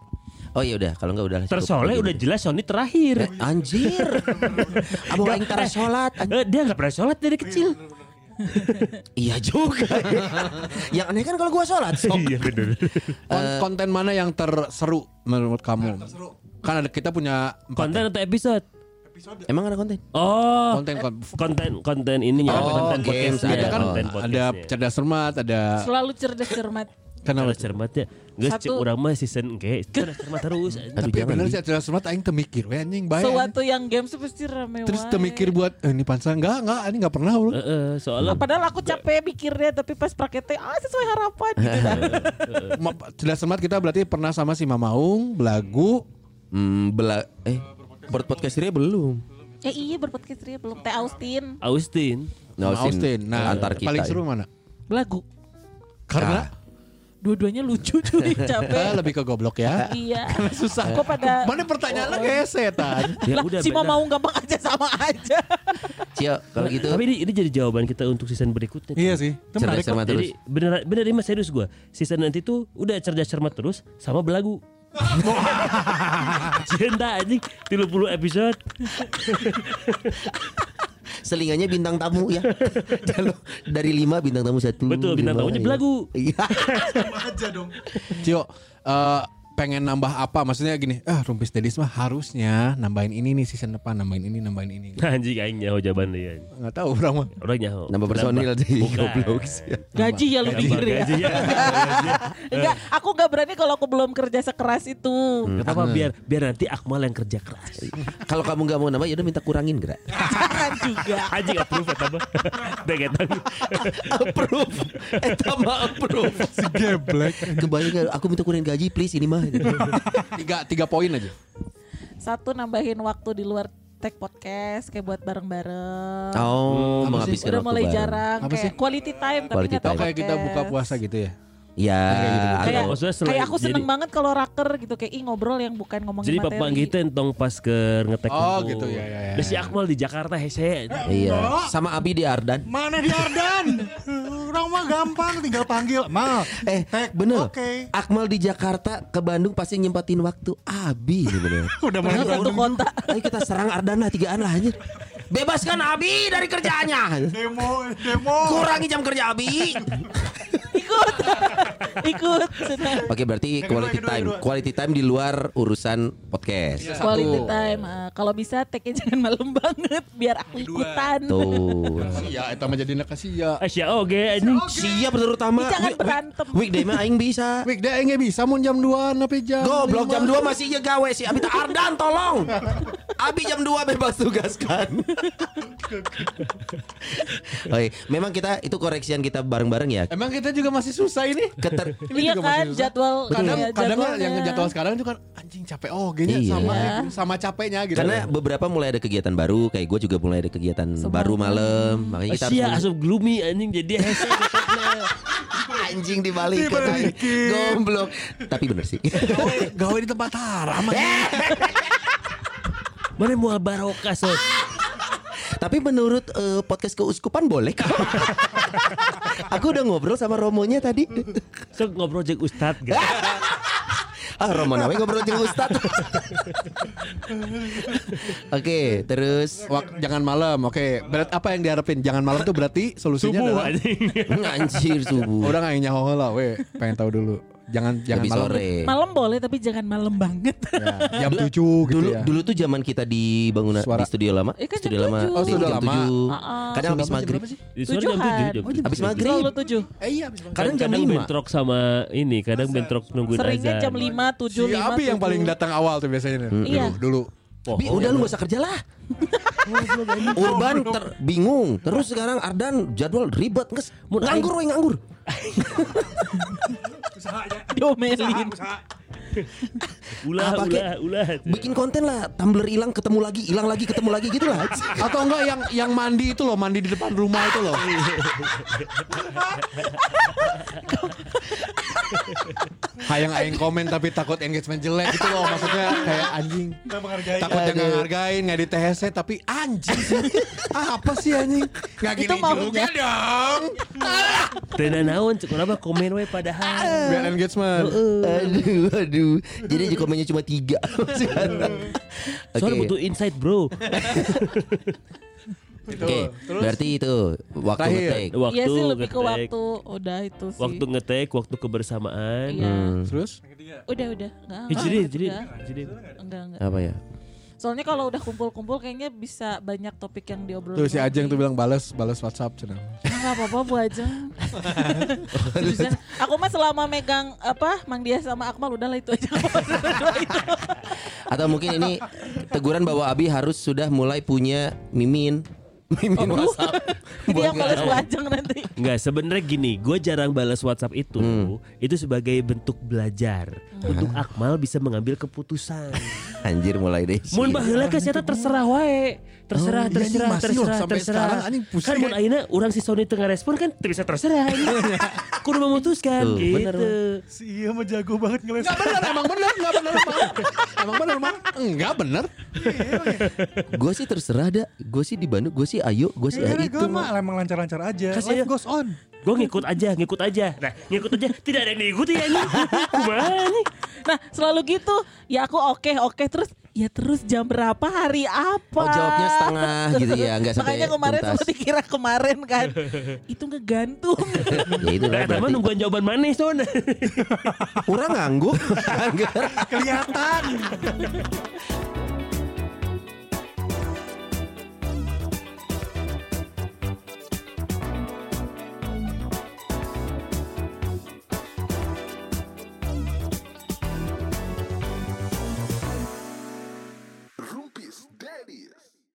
[SPEAKER 4] Oh iya udah, kalau enggak udah. cukup.
[SPEAKER 2] Tersoleh udah jelas Sony terakhir.
[SPEAKER 4] Eh, anjir. *laughs* Abang aing tara
[SPEAKER 2] Eh, dia nggak pernah sholat dari kecil. *laughs*
[SPEAKER 4] Iya juga. ya. Yang aneh kan kalau gua sholat. sok.
[SPEAKER 2] Iya bener.
[SPEAKER 3] Kon- konten mana yang terseru menurut kamu? Kan ada kita punya
[SPEAKER 2] Konten atau episode?
[SPEAKER 4] Emang ada konten?
[SPEAKER 2] Oh,
[SPEAKER 3] konten kon-
[SPEAKER 2] konten konten ininya
[SPEAKER 4] Oh,
[SPEAKER 2] konten
[SPEAKER 4] games,
[SPEAKER 2] podcastnya
[SPEAKER 3] ada kan
[SPEAKER 2] konten
[SPEAKER 3] ada
[SPEAKER 2] podcastnya.
[SPEAKER 3] cerdas cermat, ada
[SPEAKER 5] Selalu cerdas cermat
[SPEAKER 3] kenapa?
[SPEAKER 2] Cerdas cermatnya Gak cek orang mah season cerdas cermat terus
[SPEAKER 3] Tapi
[SPEAKER 4] jangan,
[SPEAKER 3] bener sih cerdas cermat aing teu mikir we anjing bae.
[SPEAKER 5] Sewaktu yang games tuh pasti rame
[SPEAKER 3] Terus
[SPEAKER 5] wae.
[SPEAKER 3] teu mikir buat eh, ini pansan enggak enggak ini enggak pernah.
[SPEAKER 2] Heeh, soalnya
[SPEAKER 5] Padahal aku capek mikirnya Tapi pas prakteknya Ah sesuai harapan *laughs* gitu kan
[SPEAKER 3] Cerdas cermat kita berarti pernah sama si Mamaung, Belagu,
[SPEAKER 4] Hmm, bela eh buat podcast dia belum.
[SPEAKER 5] Ya iya berpodcast Ria belum Teh Austin.
[SPEAKER 2] Austin.
[SPEAKER 3] Sama Austin. Nah,
[SPEAKER 4] antar kita.
[SPEAKER 3] paling
[SPEAKER 4] ya.
[SPEAKER 3] seru mana?
[SPEAKER 5] Belagu.
[SPEAKER 3] Karena
[SPEAKER 5] Dua-duanya lucu cuy
[SPEAKER 3] Ah, *laughs*
[SPEAKER 5] capek.
[SPEAKER 3] lebih ke goblok ya.
[SPEAKER 5] iya. *laughs*
[SPEAKER 3] Susah.
[SPEAKER 5] Kok pada
[SPEAKER 3] Mana pertanyaannya kayak setan. *laughs*
[SPEAKER 2] Ya
[SPEAKER 5] lah,
[SPEAKER 2] udah
[SPEAKER 5] si mau mau gampang aja sama aja.
[SPEAKER 4] Cio, kalau gitu
[SPEAKER 2] Tapi ini, ini jadi jawaban kita untuk season berikutnya.
[SPEAKER 1] Iya sih. Itu
[SPEAKER 4] cerdas cermat terus.
[SPEAKER 2] Jadi bener bener ini mas serius gue. Season nanti tuh udah cerdas cermat terus sama belagu. Cinta anjing 30 episode.
[SPEAKER 4] Selingannya bintang tamu ya. *laughs* Kalau dari lima bintang tamu satu.
[SPEAKER 2] Betul, bintang tamunya
[SPEAKER 4] ya.
[SPEAKER 2] belagu.
[SPEAKER 4] Iya.
[SPEAKER 1] aja dong.
[SPEAKER 3] Cio, eh, pengen nambah apa? Maksudnya gini, ah Rumpis Dedis mah harusnya nambahin ini nih season depan, nambahin ini, nambahin ini. *laughs*
[SPEAKER 2] Anjing aing nyaho jawaban dia.
[SPEAKER 3] Nggak tahu orang mah.
[SPEAKER 2] Orang nyaho.
[SPEAKER 4] Nambah personil
[SPEAKER 2] Bukan.
[SPEAKER 4] goblok.
[SPEAKER 5] Gaji ya lu
[SPEAKER 2] Gaji,
[SPEAKER 5] pikir ya.
[SPEAKER 2] gaji ya. *laughs*
[SPEAKER 5] Enggak, aku enggak berani kalau aku belum kerja sekeras itu.
[SPEAKER 2] Kenapa biar biar nanti Akmal yang kerja keras. *laughs*
[SPEAKER 4] Kalau kamu nggak mau nambah ya udah minta kurangin gerak.
[SPEAKER 5] Jangan juga.
[SPEAKER 2] Anjing approve eta mah. Degetan.
[SPEAKER 4] approve. Eta mah approve.
[SPEAKER 1] Geblek.
[SPEAKER 4] Kebayang aku minta kurangin gaji please ini mah.
[SPEAKER 3] Tiga, tiga poin aja.
[SPEAKER 5] Satu nambahin waktu di luar tag podcast kayak buat bareng-bareng.
[SPEAKER 4] Oh,
[SPEAKER 3] Apa
[SPEAKER 4] menghabiskan
[SPEAKER 5] Udah mulai
[SPEAKER 4] bareng.
[SPEAKER 5] jarang
[SPEAKER 3] Apa
[SPEAKER 5] kayak
[SPEAKER 3] sih?
[SPEAKER 5] quality time tapi
[SPEAKER 4] Quality
[SPEAKER 3] kayak kita buka puasa gitu ya.
[SPEAKER 4] Ya,
[SPEAKER 5] Kayak,
[SPEAKER 2] Oh, Maksudnya selain-
[SPEAKER 5] kayak aku seneng
[SPEAKER 2] jadi-
[SPEAKER 5] banget kalau raker gitu kayak ih ngobrol yang bukan ngomongin
[SPEAKER 2] Jadi
[SPEAKER 5] materi.
[SPEAKER 2] papa kita entong pas ke ngetek
[SPEAKER 3] Oh,
[SPEAKER 2] kumpul.
[SPEAKER 3] gitu, ya, ya, ya,
[SPEAKER 2] si
[SPEAKER 3] ya.
[SPEAKER 2] Akmal di Jakarta hese.
[SPEAKER 4] Iya. Sama Abi di Ardan.
[SPEAKER 1] Mana di Ardan? Orang mah gampang tinggal panggil. Mal.
[SPEAKER 4] Eh,
[SPEAKER 1] Tek,
[SPEAKER 4] bener.
[SPEAKER 1] Oke.
[SPEAKER 4] Akmal di Jakarta ke Bandung pasti nyempatin waktu. Abi nih bener. *laughs*
[SPEAKER 1] Udah mulai
[SPEAKER 5] Padahal satu kota.
[SPEAKER 4] Ayo kita serang Ardan lah tigaan lah anjir. Bebaskan Abi dari kerjaannya.
[SPEAKER 1] Demo, demo.
[SPEAKER 4] Kurangi jam kerja Abi.
[SPEAKER 5] ikut *laughs* ikut senang.
[SPEAKER 4] Oke berarti quality
[SPEAKER 1] kedua,
[SPEAKER 4] time.
[SPEAKER 1] kedua.
[SPEAKER 4] Quality time di luar urusan podcast.
[SPEAKER 5] Quality time Ah, kalau bisa tag *laughs* jangan malam banget biar aku ikutan.
[SPEAKER 4] Tuh
[SPEAKER 3] Ya, itu mah jadi nakasih ya.
[SPEAKER 2] Asia oge anjing.
[SPEAKER 4] Siap terutama
[SPEAKER 5] jangan
[SPEAKER 4] Week-
[SPEAKER 5] berantem.
[SPEAKER 4] Weekday mah aing bisa.
[SPEAKER 3] Weekday nggak bisa mau jam 2 tapi jam
[SPEAKER 4] Goblok jam 2 masih iya gawe sih Abi. Tak Ardan tolong. Abi jam 2 bebas tugaskan. *laughs* Oke, memang kita itu koreksian kita bareng-bareng ya.
[SPEAKER 3] Emang kita juga masih susah ini.
[SPEAKER 4] Keter
[SPEAKER 3] Ini
[SPEAKER 5] iya
[SPEAKER 3] juga
[SPEAKER 5] kan jadwal
[SPEAKER 3] kadang
[SPEAKER 5] iya,
[SPEAKER 3] kadang
[SPEAKER 5] jadwalnya.
[SPEAKER 3] yang jadwal sekarang itu kan anjing capek oh gini
[SPEAKER 4] Iya.
[SPEAKER 3] sama sama capeknya gitu
[SPEAKER 4] Karena beberapa mulai ada kegiatan baru Kayak gue juga mulai ada kegiatan
[SPEAKER 5] Semua.
[SPEAKER 4] baru malam Makanya kita
[SPEAKER 2] Asia
[SPEAKER 4] harus
[SPEAKER 2] asup gloomy anjing jadi *laughs* hese.
[SPEAKER 4] Anjing dibalikin Goblok Tapi bener sih
[SPEAKER 3] gawe, di tempat haram anjing.
[SPEAKER 2] Mana mau barokah sot.
[SPEAKER 4] Tapi menurut eh, podcast keuskupan boleh kok. *laughs* Aku udah ngobrol sama Romonya tadi.
[SPEAKER 2] Sok ngobrol jeung Ustad gak? *laughs*
[SPEAKER 4] ah Romo nawe ngobrol jeung Ustad. *laughs* Oke, terus
[SPEAKER 3] Wak- jangan malam oke berat apa yang diharapin jangan malam tuh berarti solusinya
[SPEAKER 2] Subuh
[SPEAKER 3] adalah
[SPEAKER 2] anjing.
[SPEAKER 4] anjir subuh.
[SPEAKER 3] udah nggak nyaho lah we pengen tahu dulu jangan jangan
[SPEAKER 4] Lebih
[SPEAKER 3] malam
[SPEAKER 4] sore.
[SPEAKER 5] malam boleh tapi jangan malam banget
[SPEAKER 3] Ya, jam *laughs* 7 gitu
[SPEAKER 4] dulu
[SPEAKER 3] ya
[SPEAKER 4] dulu tuh zaman kita di bangunan
[SPEAKER 3] Suara.
[SPEAKER 4] di studio lama,
[SPEAKER 5] Eh, kan
[SPEAKER 4] studio
[SPEAKER 5] jam
[SPEAKER 4] lama,
[SPEAKER 5] tujuh.
[SPEAKER 3] Oh,
[SPEAKER 4] di
[SPEAKER 3] studio
[SPEAKER 4] jam
[SPEAKER 3] lama.
[SPEAKER 4] tujuh.
[SPEAKER 5] Ah,
[SPEAKER 4] Kadang habis
[SPEAKER 3] Jam
[SPEAKER 4] maghrib.
[SPEAKER 3] jam
[SPEAKER 2] sore jam
[SPEAKER 5] Tujuhan.
[SPEAKER 2] 7 jam
[SPEAKER 3] Oh, jam
[SPEAKER 2] 7.
[SPEAKER 4] Habis maghrib.
[SPEAKER 5] Selalu tujuh
[SPEAKER 3] eh iya habis makan.
[SPEAKER 4] Kadang jam
[SPEAKER 2] kadang
[SPEAKER 4] lima.
[SPEAKER 2] bentrok sama ini, kadang bentrok nungguin
[SPEAKER 5] seringnya
[SPEAKER 2] azan.
[SPEAKER 5] jam 5, 7,
[SPEAKER 3] si
[SPEAKER 5] 5
[SPEAKER 3] Abi yang paling datang awal tuh biasanya dulu
[SPEAKER 5] Iya.
[SPEAKER 3] dulu
[SPEAKER 4] Bi, udah lu gak usah kerja lah. *laughs* Urban ter- bingung. Terus sekarang Ardan jadwal ribet nges. Nganggur we nganggur. *laughs*
[SPEAKER 5] diomelin
[SPEAKER 2] Ulah,
[SPEAKER 4] Apa, Ki?
[SPEAKER 2] ulah, ulah.
[SPEAKER 4] Bikin konten lah, Tumblr hilang ketemu lagi, hilang lagi ketemu lagi gitu lah. *laughs*
[SPEAKER 3] atau enggak yang yang mandi itu loh mandi di depan rumah itu loh *laughs* Hayang aing komen tapi takut engagement jelek gitu loh maksudnya kayak anjing. Takut yang nggak ngargain nggak di THC tapi anjing sih. *laughs* Apa sih anjing? Nggak gini juga. dong. *laughs*
[SPEAKER 2] Tena naon cek apa komen we padahal.
[SPEAKER 3] biar engagement.
[SPEAKER 4] Aduh, aduh. Jadi komennya cuma tiga. *laughs*
[SPEAKER 2] Soalnya butuh insight bro.
[SPEAKER 4] Oke. Berarti itu waktu
[SPEAKER 3] Terakhir.
[SPEAKER 4] ngetek.
[SPEAKER 2] Waktu
[SPEAKER 5] Iya sih lebih ke
[SPEAKER 2] ngetek.
[SPEAKER 5] waktu Udah itu sih
[SPEAKER 2] Waktu ngetek, waktu kebersamaan.
[SPEAKER 5] Iya
[SPEAKER 3] terus
[SPEAKER 5] Udah udah Enggak,
[SPEAKER 2] Eh, jadi, jadi,
[SPEAKER 5] enggak.
[SPEAKER 2] jadi.
[SPEAKER 5] Enggak enggak
[SPEAKER 4] Apa ya?
[SPEAKER 5] Soalnya kalau udah kumpul-kumpul kayaknya bisa banyak topik yang diobrolin
[SPEAKER 3] tuh si Ajeng tuh bilang balas balas WhatsApp cenah
[SPEAKER 5] Enggak apa-apa Bu Ajeng *laughs* Aku mah selama megang apa Mang Dia sama Akmal udahlah itu aja Dua itu.
[SPEAKER 4] Atau mungkin ini teguran bahwa Abi harus sudah mulai punya mimin. Mimin WhatsApp. *laughs*
[SPEAKER 5] Jadi yang balas
[SPEAKER 4] nggak-
[SPEAKER 5] wajang nanti.
[SPEAKER 2] Enggak, sebenarnya gini, gue jarang balas WhatsApp itu,
[SPEAKER 4] Hmm.
[SPEAKER 2] itu sebagai bentuk belajar untuk Akmal bisa mengambil keputusan. *laughs*
[SPEAKER 4] Anjir mulai deh.
[SPEAKER 2] Mun baheula ke terserah wae. Terserah,
[SPEAKER 3] Oh, iya,
[SPEAKER 2] terserah,
[SPEAKER 3] anjing, masih loh,
[SPEAKER 2] terserah, terserah.
[SPEAKER 3] sekarang, anjing, pusing.
[SPEAKER 2] Kan mun ayeuna urang si Sony tengah respon kan teu bisa terserah ini. *laughs* Kudu memutuskan
[SPEAKER 4] Tuh,
[SPEAKER 2] gitu.
[SPEAKER 4] bener,
[SPEAKER 1] Si iya mah jago banget ngeles.
[SPEAKER 3] Enggak bener, emang bener, enggak bener emang. Emang bener emang. Enggak bener.
[SPEAKER 4] Gue sih terserah dah. Gue sih di Bandung. Gue sih ayo. Gue sih
[SPEAKER 1] Ya,
[SPEAKER 4] ya,
[SPEAKER 1] itu mah emang lancar-lancar aja. Life goes on.
[SPEAKER 2] Gue ngikut aja, ngikut aja. Nah, ngikut aja. Tidak ada yang diikuti ya *laughs* nih?
[SPEAKER 5] Nah selalu gitu Ya aku oke oke Terus ya terus jam berapa hari apa
[SPEAKER 4] Oh jawabnya setengah gitu ya. Enggak sampai
[SPEAKER 5] Makanya kemarin
[SPEAKER 4] tuntas.
[SPEAKER 5] sempat dikira kemarin kan Itu ngegantung *laughs*
[SPEAKER 4] Ya itu
[SPEAKER 2] Nah,
[SPEAKER 4] berarti.
[SPEAKER 2] nungguan jawaban mana Son?
[SPEAKER 4] Orang ngangguk. *laughs*
[SPEAKER 1] Kelihatan. *laughs*